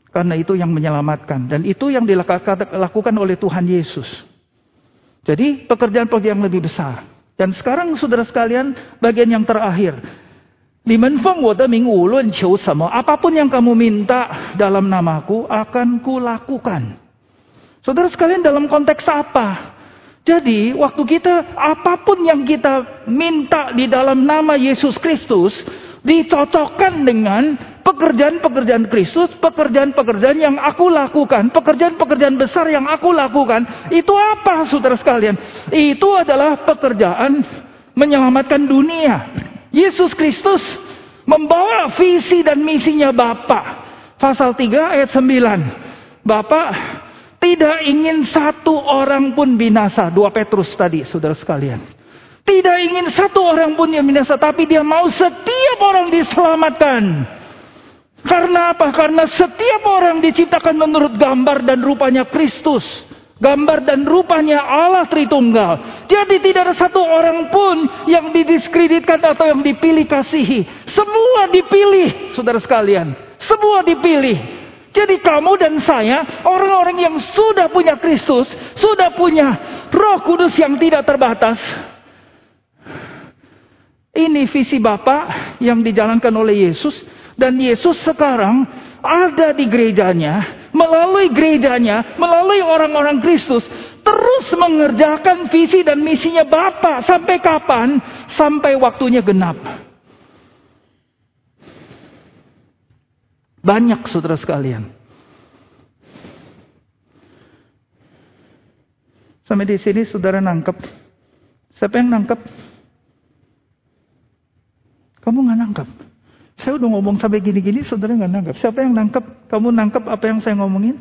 Karena itu yang menyelamatkan. Dan itu yang dilakukan oleh Tuhan Yesus. Jadi pekerjaan-pekerjaan yang lebih besar. Dan sekarang saudara sekalian, bagian yang terakhir. Apa pun yang kamu minta dalam namaku akan kulakukan. Saudara sekalian dalam konteks apa? Jadi waktu kita apa pun yang kita minta di dalam nama Yesus Kristus dicocokkan dengan pekerjaan-pekerjaan Kristus, pekerjaan-pekerjaan yang aku lakukan, pekerjaan-pekerjaan besar yang aku lakukan, itu apa saudara sekalian? Itu adalah pekerjaan menyelamatkan dunia. Yesus Kristus membawa visi dan misinya Bapa. Pasal 3 ayat 9. Bapak tidak ingin satu orang pun binasa. Dua Petrus tadi, saudara sekalian. Tidak ingin satu orang pun yang binasa, tapi dia mau setiap orang diselamatkan. Karena apa? Karena setiap orang diciptakan menurut gambar dan rupanya Kristus. Gambar dan rupanya Allah Tritunggal. Jadi tidak ada satu orang pun yang didiskreditkan atau yang dipilih kasihi. Semua dipilih, saudara sekalian. Semua dipilih. Jadi kamu dan saya, orang-orang yang sudah punya Kristus, sudah punya roh kudus yang tidak terbatas. Ini visi Bapak yang dijalankan oleh Yesus. Dan Yesus sekarang ada di gerejanya, melalui gerejanya, melalui orang-orang Kristus, terus mengerjakan visi dan misinya Bapa sampai kapan? Sampai waktunya genap. Banyak saudara sekalian. Sampai di sini saudara nangkep. Siapa yang nangkep? Kamu nggak nangkep. Saya udah ngomong sampai gini-gini, saudara nggak nangkep. Siapa yang nangkep? Kamu nangkep apa yang saya ngomongin?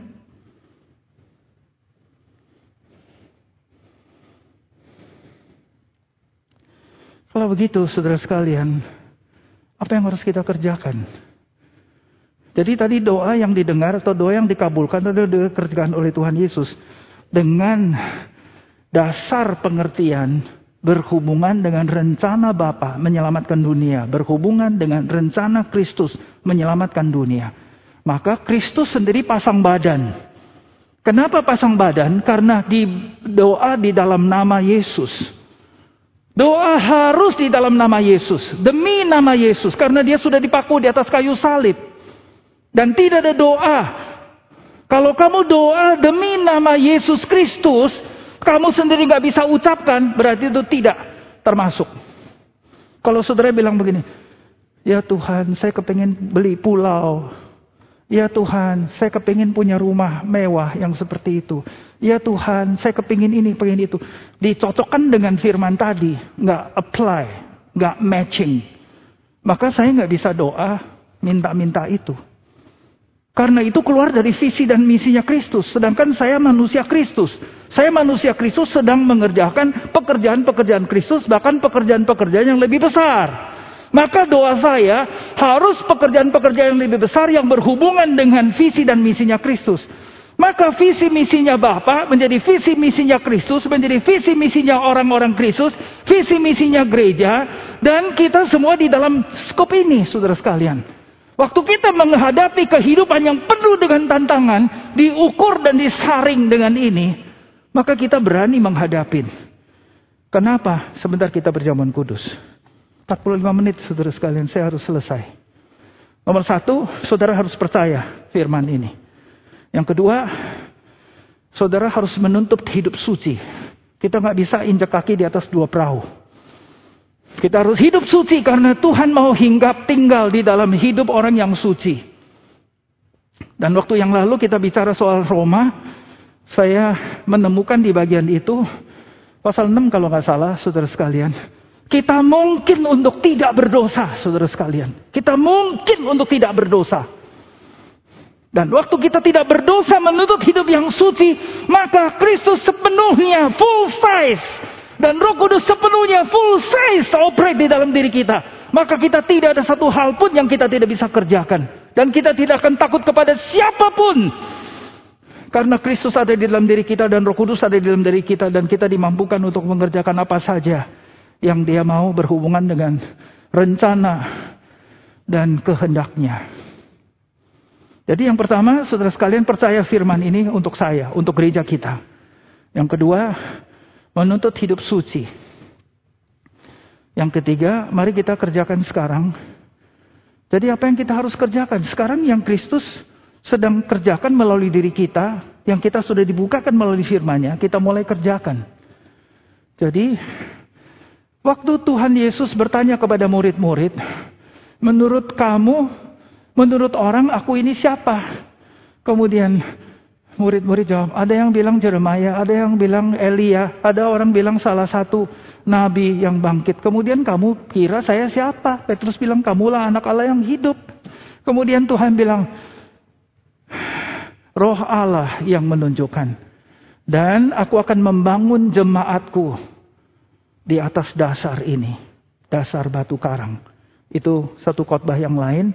Kalau begitu, saudara sekalian, apa yang harus kita kerjakan? Jadi tadi doa yang didengar atau doa yang dikabulkan atau dikerjakan oleh Tuhan Yesus dengan dasar pengertian berhubungan dengan rencana Bapa menyelamatkan dunia, berhubungan dengan rencana Kristus menyelamatkan dunia. Maka Kristus sendiri pasang badan. Kenapa pasang badan? Karena di doa di dalam nama Yesus. Doa harus di dalam nama Yesus, demi nama Yesus, karena dia sudah dipaku di atas kayu salib. Dan tidak ada doa. Kalau kamu doa demi nama Yesus Kristus, kamu sendiri nggak bisa ucapkan, berarti itu tidak termasuk. Kalau saudara bilang begini, ya Tuhan, saya kepengen beli pulau. Ya Tuhan, saya kepingin punya rumah mewah yang seperti itu. Ya Tuhan, saya kepingin ini, pengen itu. Dicocokkan dengan firman tadi, nggak apply, nggak matching. Maka saya nggak bisa doa minta-minta itu. Karena itu keluar dari visi dan misinya Kristus. Sedangkan saya manusia Kristus. Saya manusia Kristus sedang mengerjakan pekerjaan-pekerjaan Kristus. Bahkan pekerjaan-pekerjaan yang lebih besar. Maka doa saya harus pekerjaan-pekerjaan yang lebih besar yang berhubungan dengan visi dan misinya Kristus. Maka visi misinya Bapa menjadi visi misinya Kristus, menjadi visi misinya orang-orang Kristus, visi misinya gereja, dan kita semua di dalam skop ini, saudara sekalian. Waktu kita menghadapi kehidupan yang penuh dengan tantangan, diukur dan disaring dengan ini, maka kita berani menghadapi. Kenapa? Sebentar kita berjamuan kudus. 45 menit saudara sekalian, saya harus selesai. Nomor satu, saudara harus percaya firman ini. Yang kedua, saudara harus menuntut hidup suci. Kita nggak bisa injak kaki di atas dua perahu. Kita harus hidup suci karena Tuhan mau hinggap tinggal di dalam hidup orang yang suci. Dan waktu yang lalu kita bicara soal Roma, saya menemukan di bagian itu, pasal 6 kalau nggak salah, saudara sekalian. Kita mungkin untuk tidak berdosa, saudara sekalian. Kita mungkin untuk tidak berdosa. Dan waktu kita tidak berdosa menuntut hidup yang suci, maka Kristus sepenuhnya full size dan roh kudus sepenuhnya full size operate di dalam diri kita. Maka kita tidak ada satu hal pun yang kita tidak bisa kerjakan. Dan kita tidak akan takut kepada siapa pun. Karena Kristus ada di dalam diri kita dan roh kudus ada di dalam diri kita. Dan kita dimampukan untuk mengerjakan apa saja yang dia mau berhubungan dengan rencana dan kehendaknya. Jadi yang pertama, saudara sekalian percaya firman ini untuk saya, untuk gereja kita. Yang kedua, menuntut hidup suci. Yang ketiga, mari kita kerjakan sekarang. Jadi apa yang kita harus kerjakan? Sekarang yang Kristus sedang kerjakan melalui diri kita, yang kita sudah dibukakan melalui firman-Nya, kita mulai kerjakan. Jadi, waktu Tuhan Yesus bertanya kepada murid-murid, menurut kamu, menurut orang aku ini siapa? Kemudian Murid-murid jawab, ada yang bilang Jeremiah, ada yang bilang Elia, ada orang bilang salah satu nabi yang bangkit. Kemudian kamu kira saya siapa? Petrus bilang, kamulah anak Allah yang hidup. Kemudian Tuhan bilang, roh Allah yang menunjukkan. Dan aku akan membangun jemaatku di atas dasar ini. Dasar batu karang. Itu satu khotbah yang lain.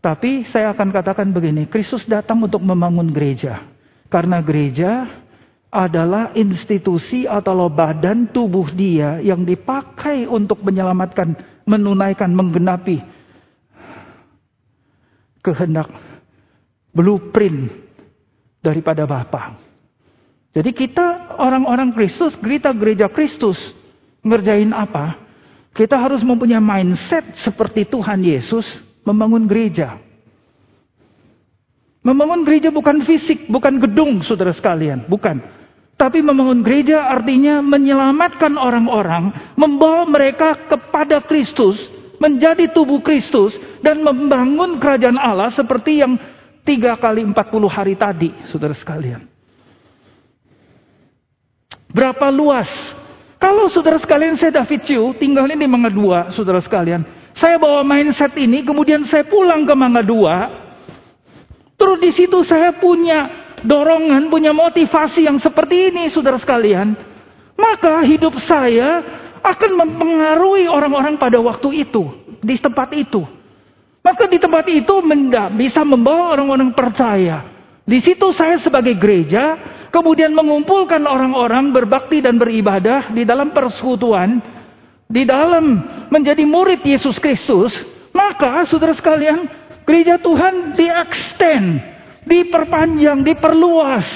Tapi saya akan katakan begini, Kristus datang untuk membangun gereja. Karena gereja adalah institusi atau badan tubuh dia yang dipakai untuk menyelamatkan, menunaikan, menggenapi kehendak blueprint daripada Bapa. Jadi kita orang-orang Kristus, kita gereja Kristus ngerjain apa? Kita harus mempunyai mindset seperti Tuhan Yesus membangun gereja. Membangun gereja bukan fisik, bukan gedung saudara sekalian, bukan. Tapi membangun gereja artinya menyelamatkan orang-orang, membawa mereka kepada Kristus, menjadi tubuh Kristus, dan membangun kerajaan Allah seperti yang tiga kali empat puluh hari tadi, saudara sekalian. Berapa luas? Kalau saudara sekalian saya David Chiu, tinggalnya di Mangga Dua, saudara sekalian. Saya bawa mindset ini, kemudian saya pulang ke Mangga Dua. Terus di situ saya punya dorongan, punya motivasi yang seperti ini, saudara sekalian. Maka hidup saya akan mempengaruhi orang-orang pada waktu itu, di tempat itu. Maka di tempat itu bisa membawa orang-orang percaya. Di situ saya sebagai gereja, kemudian mengumpulkan orang-orang berbakti dan beribadah di dalam persekutuan, di dalam menjadi murid Yesus Kristus, maka saudara sekalian, gereja Tuhan di-extend, diperpanjang, diperluas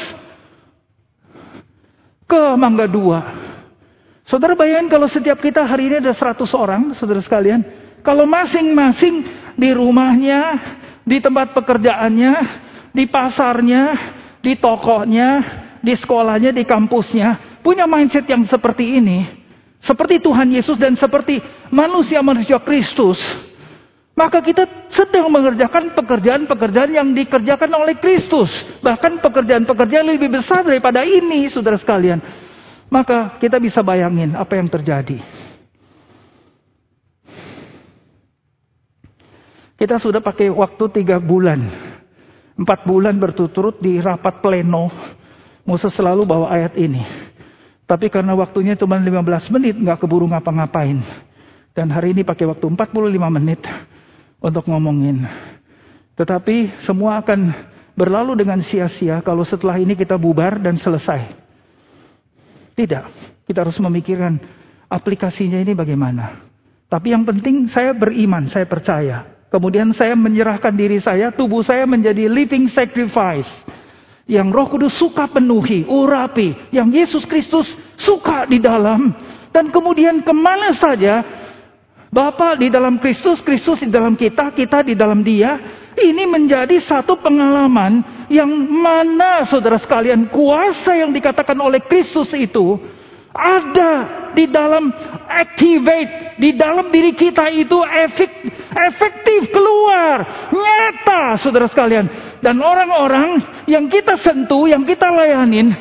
ke Mangga Dua. Saudara bayangkan kalau setiap kita hari ini ada 100 orang, saudara sekalian, kalau masing-masing di rumahnya, di tempat pekerjaannya, di pasarnya, di tokonya, di sekolahnya, di kampusnya, punya mindset yang seperti ini, seperti Tuhan Yesus dan seperti manusia-manusia Kristus, maka kita sedang mengerjakan pekerjaan-pekerjaan yang dikerjakan oleh Kristus. Bahkan pekerjaan-pekerjaan lebih besar daripada ini, saudara sekalian. Maka kita bisa bayangin apa yang terjadi. Kita sudah pakai waktu tiga bulan. Empat bulan berturut-turut di rapat pleno. Musa selalu bawa ayat ini. Tapi karena waktunya cuma 15 menit, nggak keburu ngapa-ngapain. Dan hari ini pakai waktu 45 menit untuk ngomongin. Tetapi semua akan berlalu dengan sia-sia kalau setelah ini kita bubar dan selesai. Tidak, kita harus memikirkan aplikasinya ini bagaimana. Tapi yang penting saya beriman, saya percaya Kemudian saya menyerahkan diri saya, tubuh saya menjadi living sacrifice. Yang roh kudus suka penuhi, urapi. Yang Yesus Kristus suka di dalam. Dan kemudian ke mana saja, Bapak di dalam Kristus, Kristus di dalam kita, kita di dalam dia. Ini menjadi satu pengalaman yang mana saudara sekalian kuasa yang dikatakan oleh Kristus itu ada di dalam activate di dalam diri kita itu efektif keluar nyata saudara sekalian. Dan orang-orang yang kita sentuh yang kita layanin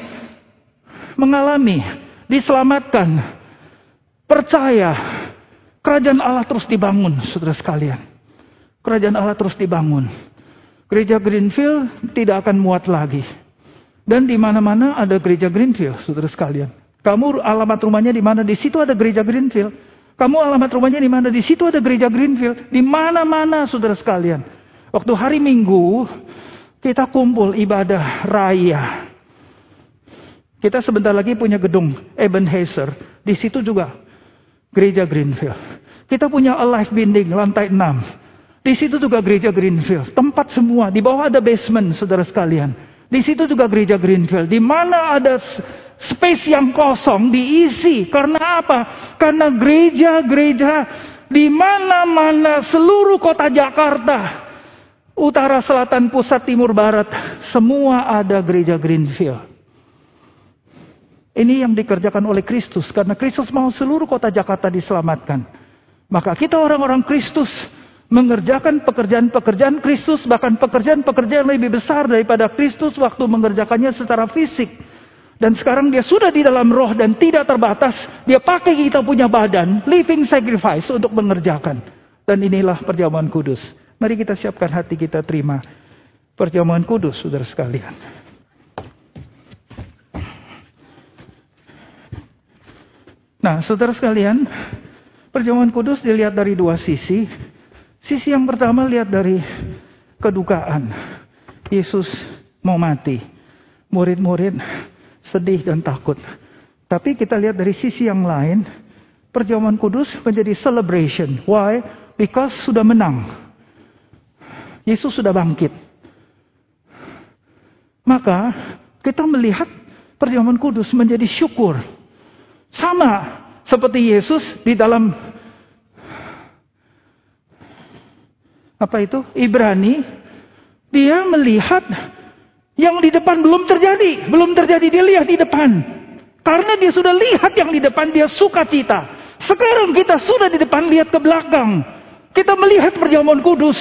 mengalami diselamatkan. Percaya kerajaan Allah terus dibangun saudara sekalian. Kerajaan Allah terus dibangun. Gereja Greenfield tidak akan muat lagi. Dan di mana-mana ada gereja Greenfield saudara sekalian kamu alamat rumahnya di mana? Di situ ada gereja Greenfield. Kamu alamat rumahnya di mana? Di situ ada gereja Greenfield. Di mana-mana saudara sekalian. Waktu hari Minggu kita kumpul ibadah raya. Kita sebentar lagi punya gedung Ebenezer. Di situ juga gereja Greenfield. Kita punya Alive Binding lantai 6. Di situ juga gereja Greenfield. Tempat semua. Di bawah ada basement saudara sekalian. Di situ juga gereja Greenfield. Di mana ada space yang kosong diisi. Karena apa? Karena gereja-gereja di mana-mana seluruh kota Jakarta, utara, selatan, pusat, timur, barat, semua ada gereja Greenfield. Ini yang dikerjakan oleh Kristus karena Kristus mau seluruh kota Jakarta diselamatkan. Maka kita orang-orang Kristus mengerjakan pekerjaan-pekerjaan Kristus bahkan pekerjaan-pekerjaan lebih besar daripada Kristus waktu mengerjakannya secara fisik. Dan sekarang dia sudah di dalam roh dan tidak terbatas. Dia pakai kita punya badan, living sacrifice untuk mengerjakan. Dan inilah perjamuan kudus. Mari kita siapkan hati kita terima perjamuan kudus, saudara sekalian. Nah, saudara sekalian, perjamuan kudus dilihat dari dua sisi. Sisi yang pertama lihat dari kedukaan. Yesus mau mati. Murid-murid sedih dan takut. Tapi kita lihat dari sisi yang lain, perjamuan kudus menjadi celebration. Why? Because sudah menang. Yesus sudah bangkit. Maka kita melihat perjamuan kudus menjadi syukur. Sama seperti Yesus di dalam apa itu? Ibrani, dia melihat yang di depan belum terjadi, belum terjadi dia lihat di depan. Karena dia sudah lihat yang di depan dia suka cita. Sekarang kita sudah di depan lihat ke belakang. Kita melihat perjamuan kudus.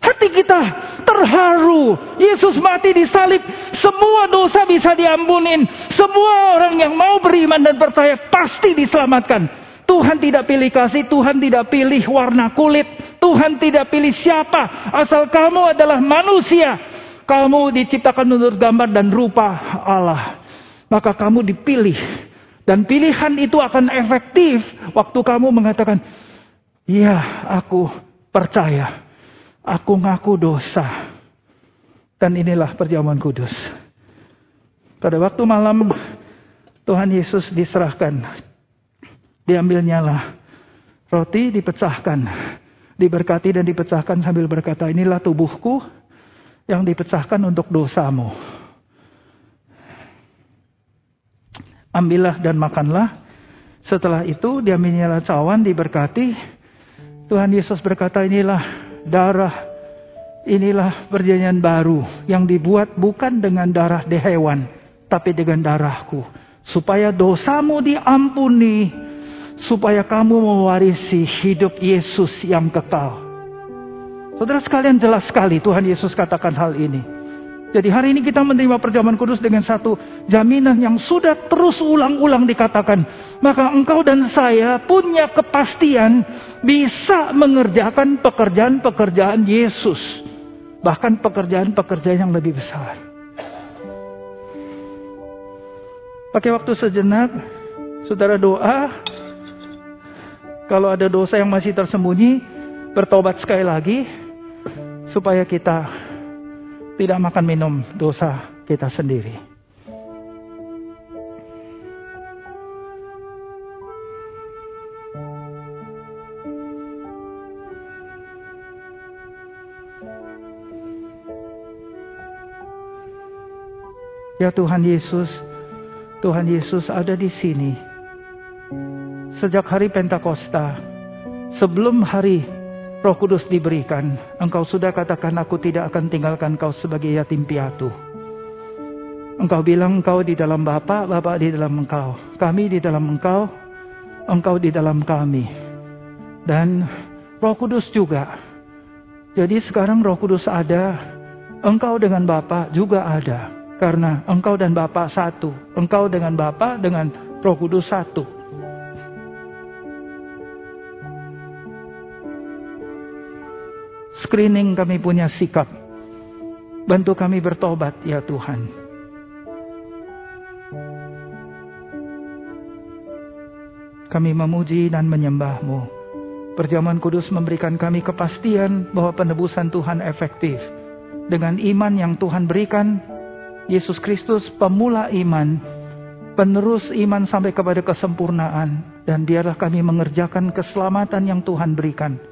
Hati kita terharu. Yesus mati di salib. Semua dosa bisa diampunin. Semua orang yang mau beriman dan percaya pasti diselamatkan. Tuhan tidak pilih kasih, Tuhan tidak pilih warna kulit, Tuhan tidak pilih siapa. Asal kamu adalah manusia. Kamu diciptakan menurut gambar dan rupa Allah. Maka kamu dipilih. Dan pilihan itu akan efektif waktu kamu mengatakan, "Ya, aku percaya." Aku ngaku dosa. Dan inilah perjamuan kudus. Pada waktu malam Tuhan Yesus diserahkan. Diambilnya lah roti dipecahkan. Diberkati dan dipecahkan sambil berkata inilah tubuhku yang dipecahkan untuk dosamu. Ambillah dan makanlah. Setelah itu diambilnya cawan diberkati. Tuhan Yesus berkata inilah darah inilah perjanjian baru yang dibuat bukan dengan darah de hewan, tapi dengan darahku. Supaya dosamu diampuni, supaya kamu mewarisi hidup Yesus yang kekal. Saudara sekalian jelas sekali Tuhan Yesus katakan hal ini. Jadi hari ini kita menerima perjamuan kudus dengan satu jaminan yang sudah terus ulang-ulang dikatakan. Maka engkau dan saya punya kepastian bisa mengerjakan pekerjaan-pekerjaan Yesus. Bahkan pekerjaan-pekerjaan yang lebih besar. Pakai waktu sejenak, saudara doa. Kalau ada dosa yang masih tersembunyi, bertobat sekali lagi. Supaya kita tidak makan minum dosa kita sendiri. Ya Tuhan Yesus, Tuhan Yesus ada di sini. Sejak hari Pentakosta, sebelum hari Roh Kudus diberikan, engkau sudah katakan aku tidak akan tinggalkan kau sebagai yatim piatu. Engkau bilang engkau di dalam Bapa, Bapa di dalam engkau. Kami di dalam engkau, engkau di dalam kami. Dan Roh Kudus juga. Jadi sekarang Roh Kudus ada, engkau dengan Bapa juga ada. Karena engkau dan Bapa satu. Engkau dengan Bapa dengan Roh Kudus satu. Screening kami punya sikap. Bantu kami bertobat ya Tuhan. Kami memuji dan menyembahmu. Perjamuan kudus memberikan kami kepastian bahwa penebusan Tuhan efektif. Dengan iman yang Tuhan berikan, Yesus Kristus pemula iman, penerus iman sampai kepada kesempurnaan. Dan biarlah kami mengerjakan keselamatan yang Tuhan berikan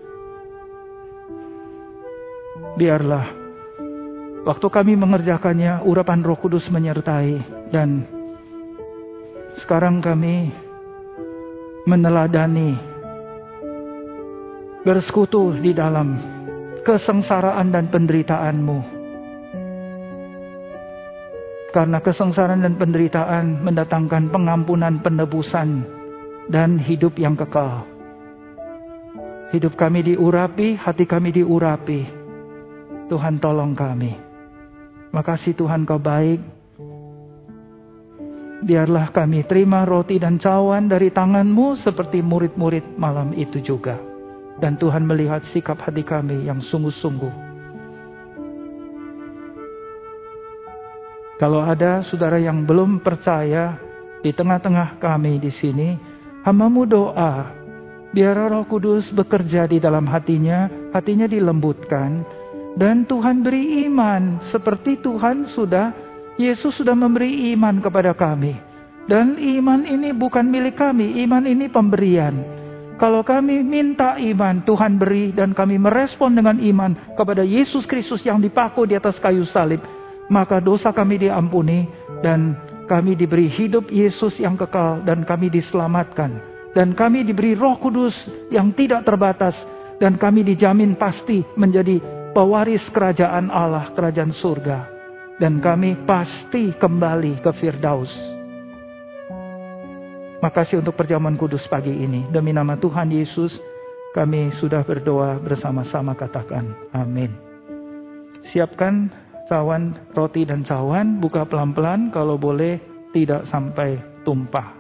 biarlah waktu kami mengerjakannya urapan Roh Kudus menyertai dan sekarang kami meneladani bersekutu di dalam kesengsaraan dan penderitaanmu. Karena kesengsaraan dan penderitaan mendatangkan pengampunan, penebusan, dan hidup yang kekal. Hidup kami diurapi, hati kami diurapi Tuhan tolong kami. Makasih Tuhan kau baik. Biarlah kami terima roti dan cawan dari tanganmu seperti murid-murid malam itu juga. Dan Tuhan melihat sikap hati kami yang sungguh-sungguh. Kalau ada saudara yang belum percaya di tengah-tengah kami di sini, hamamu doa. Biar roh kudus bekerja di dalam hatinya, hatinya dilembutkan, dan Tuhan beri iman seperti Tuhan sudah, Yesus sudah memberi iman kepada kami. Dan iman ini bukan milik kami, iman ini pemberian. Kalau kami minta iman, Tuhan beri dan kami merespon dengan iman kepada Yesus Kristus yang dipaku di atas kayu salib, maka dosa kami diampuni dan kami diberi hidup Yesus yang kekal dan kami diselamatkan. Dan kami diberi roh kudus yang tidak terbatas dan kami dijamin pasti menjadi pewaris kerajaan Allah, kerajaan surga. Dan kami pasti kembali ke Firdaus. Makasih untuk perjamuan kudus pagi ini. Demi nama Tuhan Yesus, kami sudah berdoa bersama-sama katakan amin. Siapkan cawan roti dan cawan, buka pelan-pelan kalau boleh tidak sampai tumpah.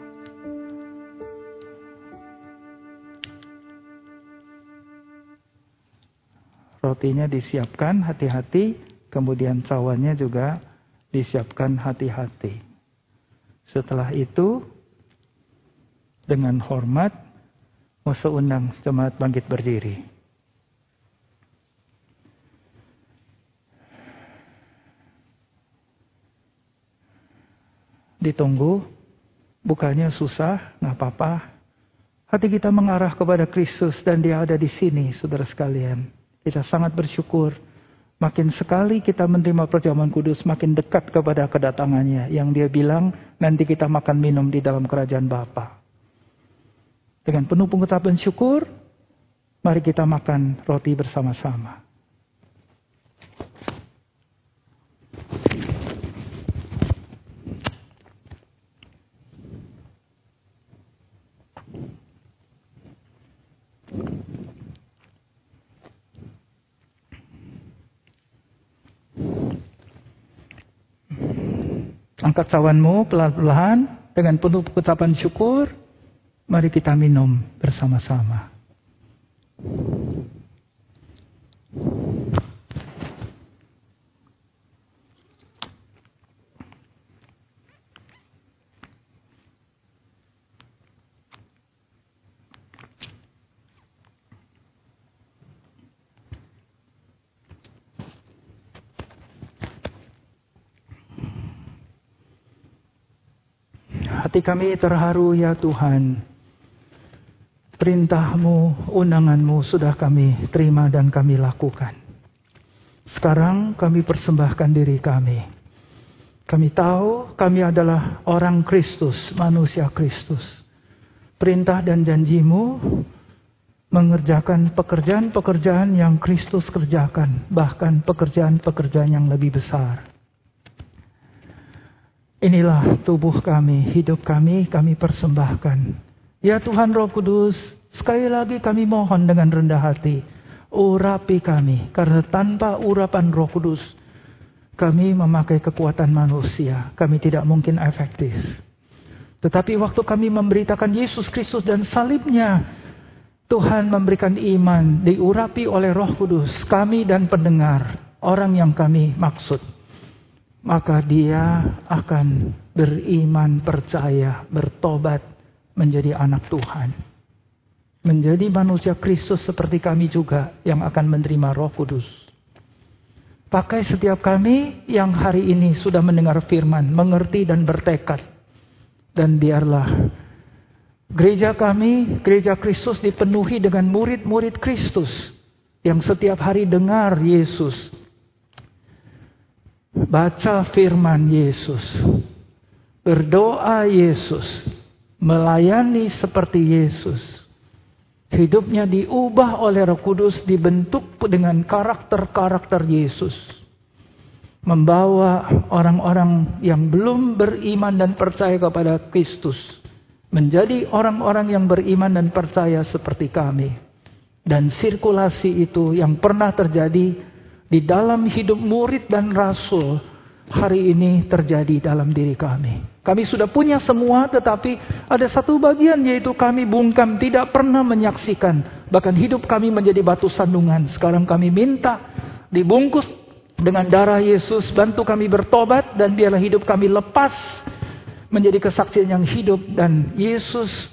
Rotinya disiapkan hati-hati, kemudian cawannya juga disiapkan hati-hati. Setelah itu dengan hormat Musa undang jemaat bangkit berdiri. Ditunggu, bukannya susah, nggak apa-apa. Hati kita mengarah kepada Kristus dan dia ada di sini, saudara sekalian. Kita sangat bersyukur. Makin sekali kita menerima perjamuan kudus, makin dekat kepada kedatangannya. Yang dia bilang, nanti kita makan minum di dalam kerajaan Bapa. Dengan penuh pengucapan syukur, mari kita makan roti bersama-sama. Angkat cawanmu pelan-pelan dengan penuh pengucapan syukur. Mari kita minum bersama-sama. Hati kami terharu ya Tuhan Perintahmu, undanganmu sudah kami terima dan kami lakukan. Sekarang kami persembahkan diri kami. Kami tahu kami adalah orang Kristus, manusia Kristus. Perintah dan janjimu mengerjakan pekerjaan-pekerjaan yang Kristus kerjakan, bahkan pekerjaan-pekerjaan yang lebih besar. Inilah tubuh kami, hidup kami, kami persembahkan Ya Tuhan Roh Kudus, sekali lagi kami mohon dengan rendah hati, urapi kami, karena tanpa urapan Roh Kudus, kami memakai kekuatan manusia, kami tidak mungkin efektif. Tetapi waktu kami memberitakan Yesus Kristus dan salibnya, Tuhan memberikan iman, diurapi oleh Roh Kudus, kami dan pendengar, orang yang kami maksud. Maka dia akan beriman, percaya, bertobat, menjadi anak Tuhan. Menjadi manusia Kristus seperti kami juga yang akan menerima roh kudus. Pakai setiap kami yang hari ini sudah mendengar firman, mengerti dan bertekad. Dan biarlah gereja kami, gereja Kristus dipenuhi dengan murid-murid Kristus. Yang setiap hari dengar Yesus. Baca firman Yesus. Berdoa Yesus melayani seperti Yesus. Hidupnya diubah oleh Roh Kudus, dibentuk dengan karakter-karakter Yesus. Membawa orang-orang yang belum beriman dan percaya kepada Kristus. Menjadi orang-orang yang beriman dan percaya seperti kami. Dan sirkulasi itu yang pernah terjadi di dalam hidup murid dan rasul hari ini terjadi dalam diri kami. Kami sudah punya semua tetapi ada satu bagian yaitu kami bungkam tidak pernah menyaksikan. Bahkan hidup kami menjadi batu sandungan. Sekarang kami minta dibungkus dengan darah Yesus. Bantu kami bertobat dan biarlah hidup kami lepas menjadi kesaksian yang hidup. Dan Yesus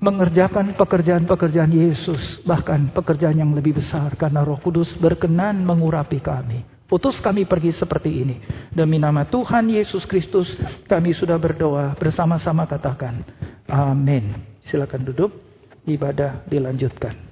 mengerjakan pekerjaan-pekerjaan Yesus. Bahkan pekerjaan yang lebih besar karena roh kudus berkenan mengurapi kami. Putus kami pergi seperti ini. Demi nama Tuhan Yesus Kristus, kami sudah berdoa bersama-sama katakan. Amin. Silakan duduk. ibadah dilanjutkan.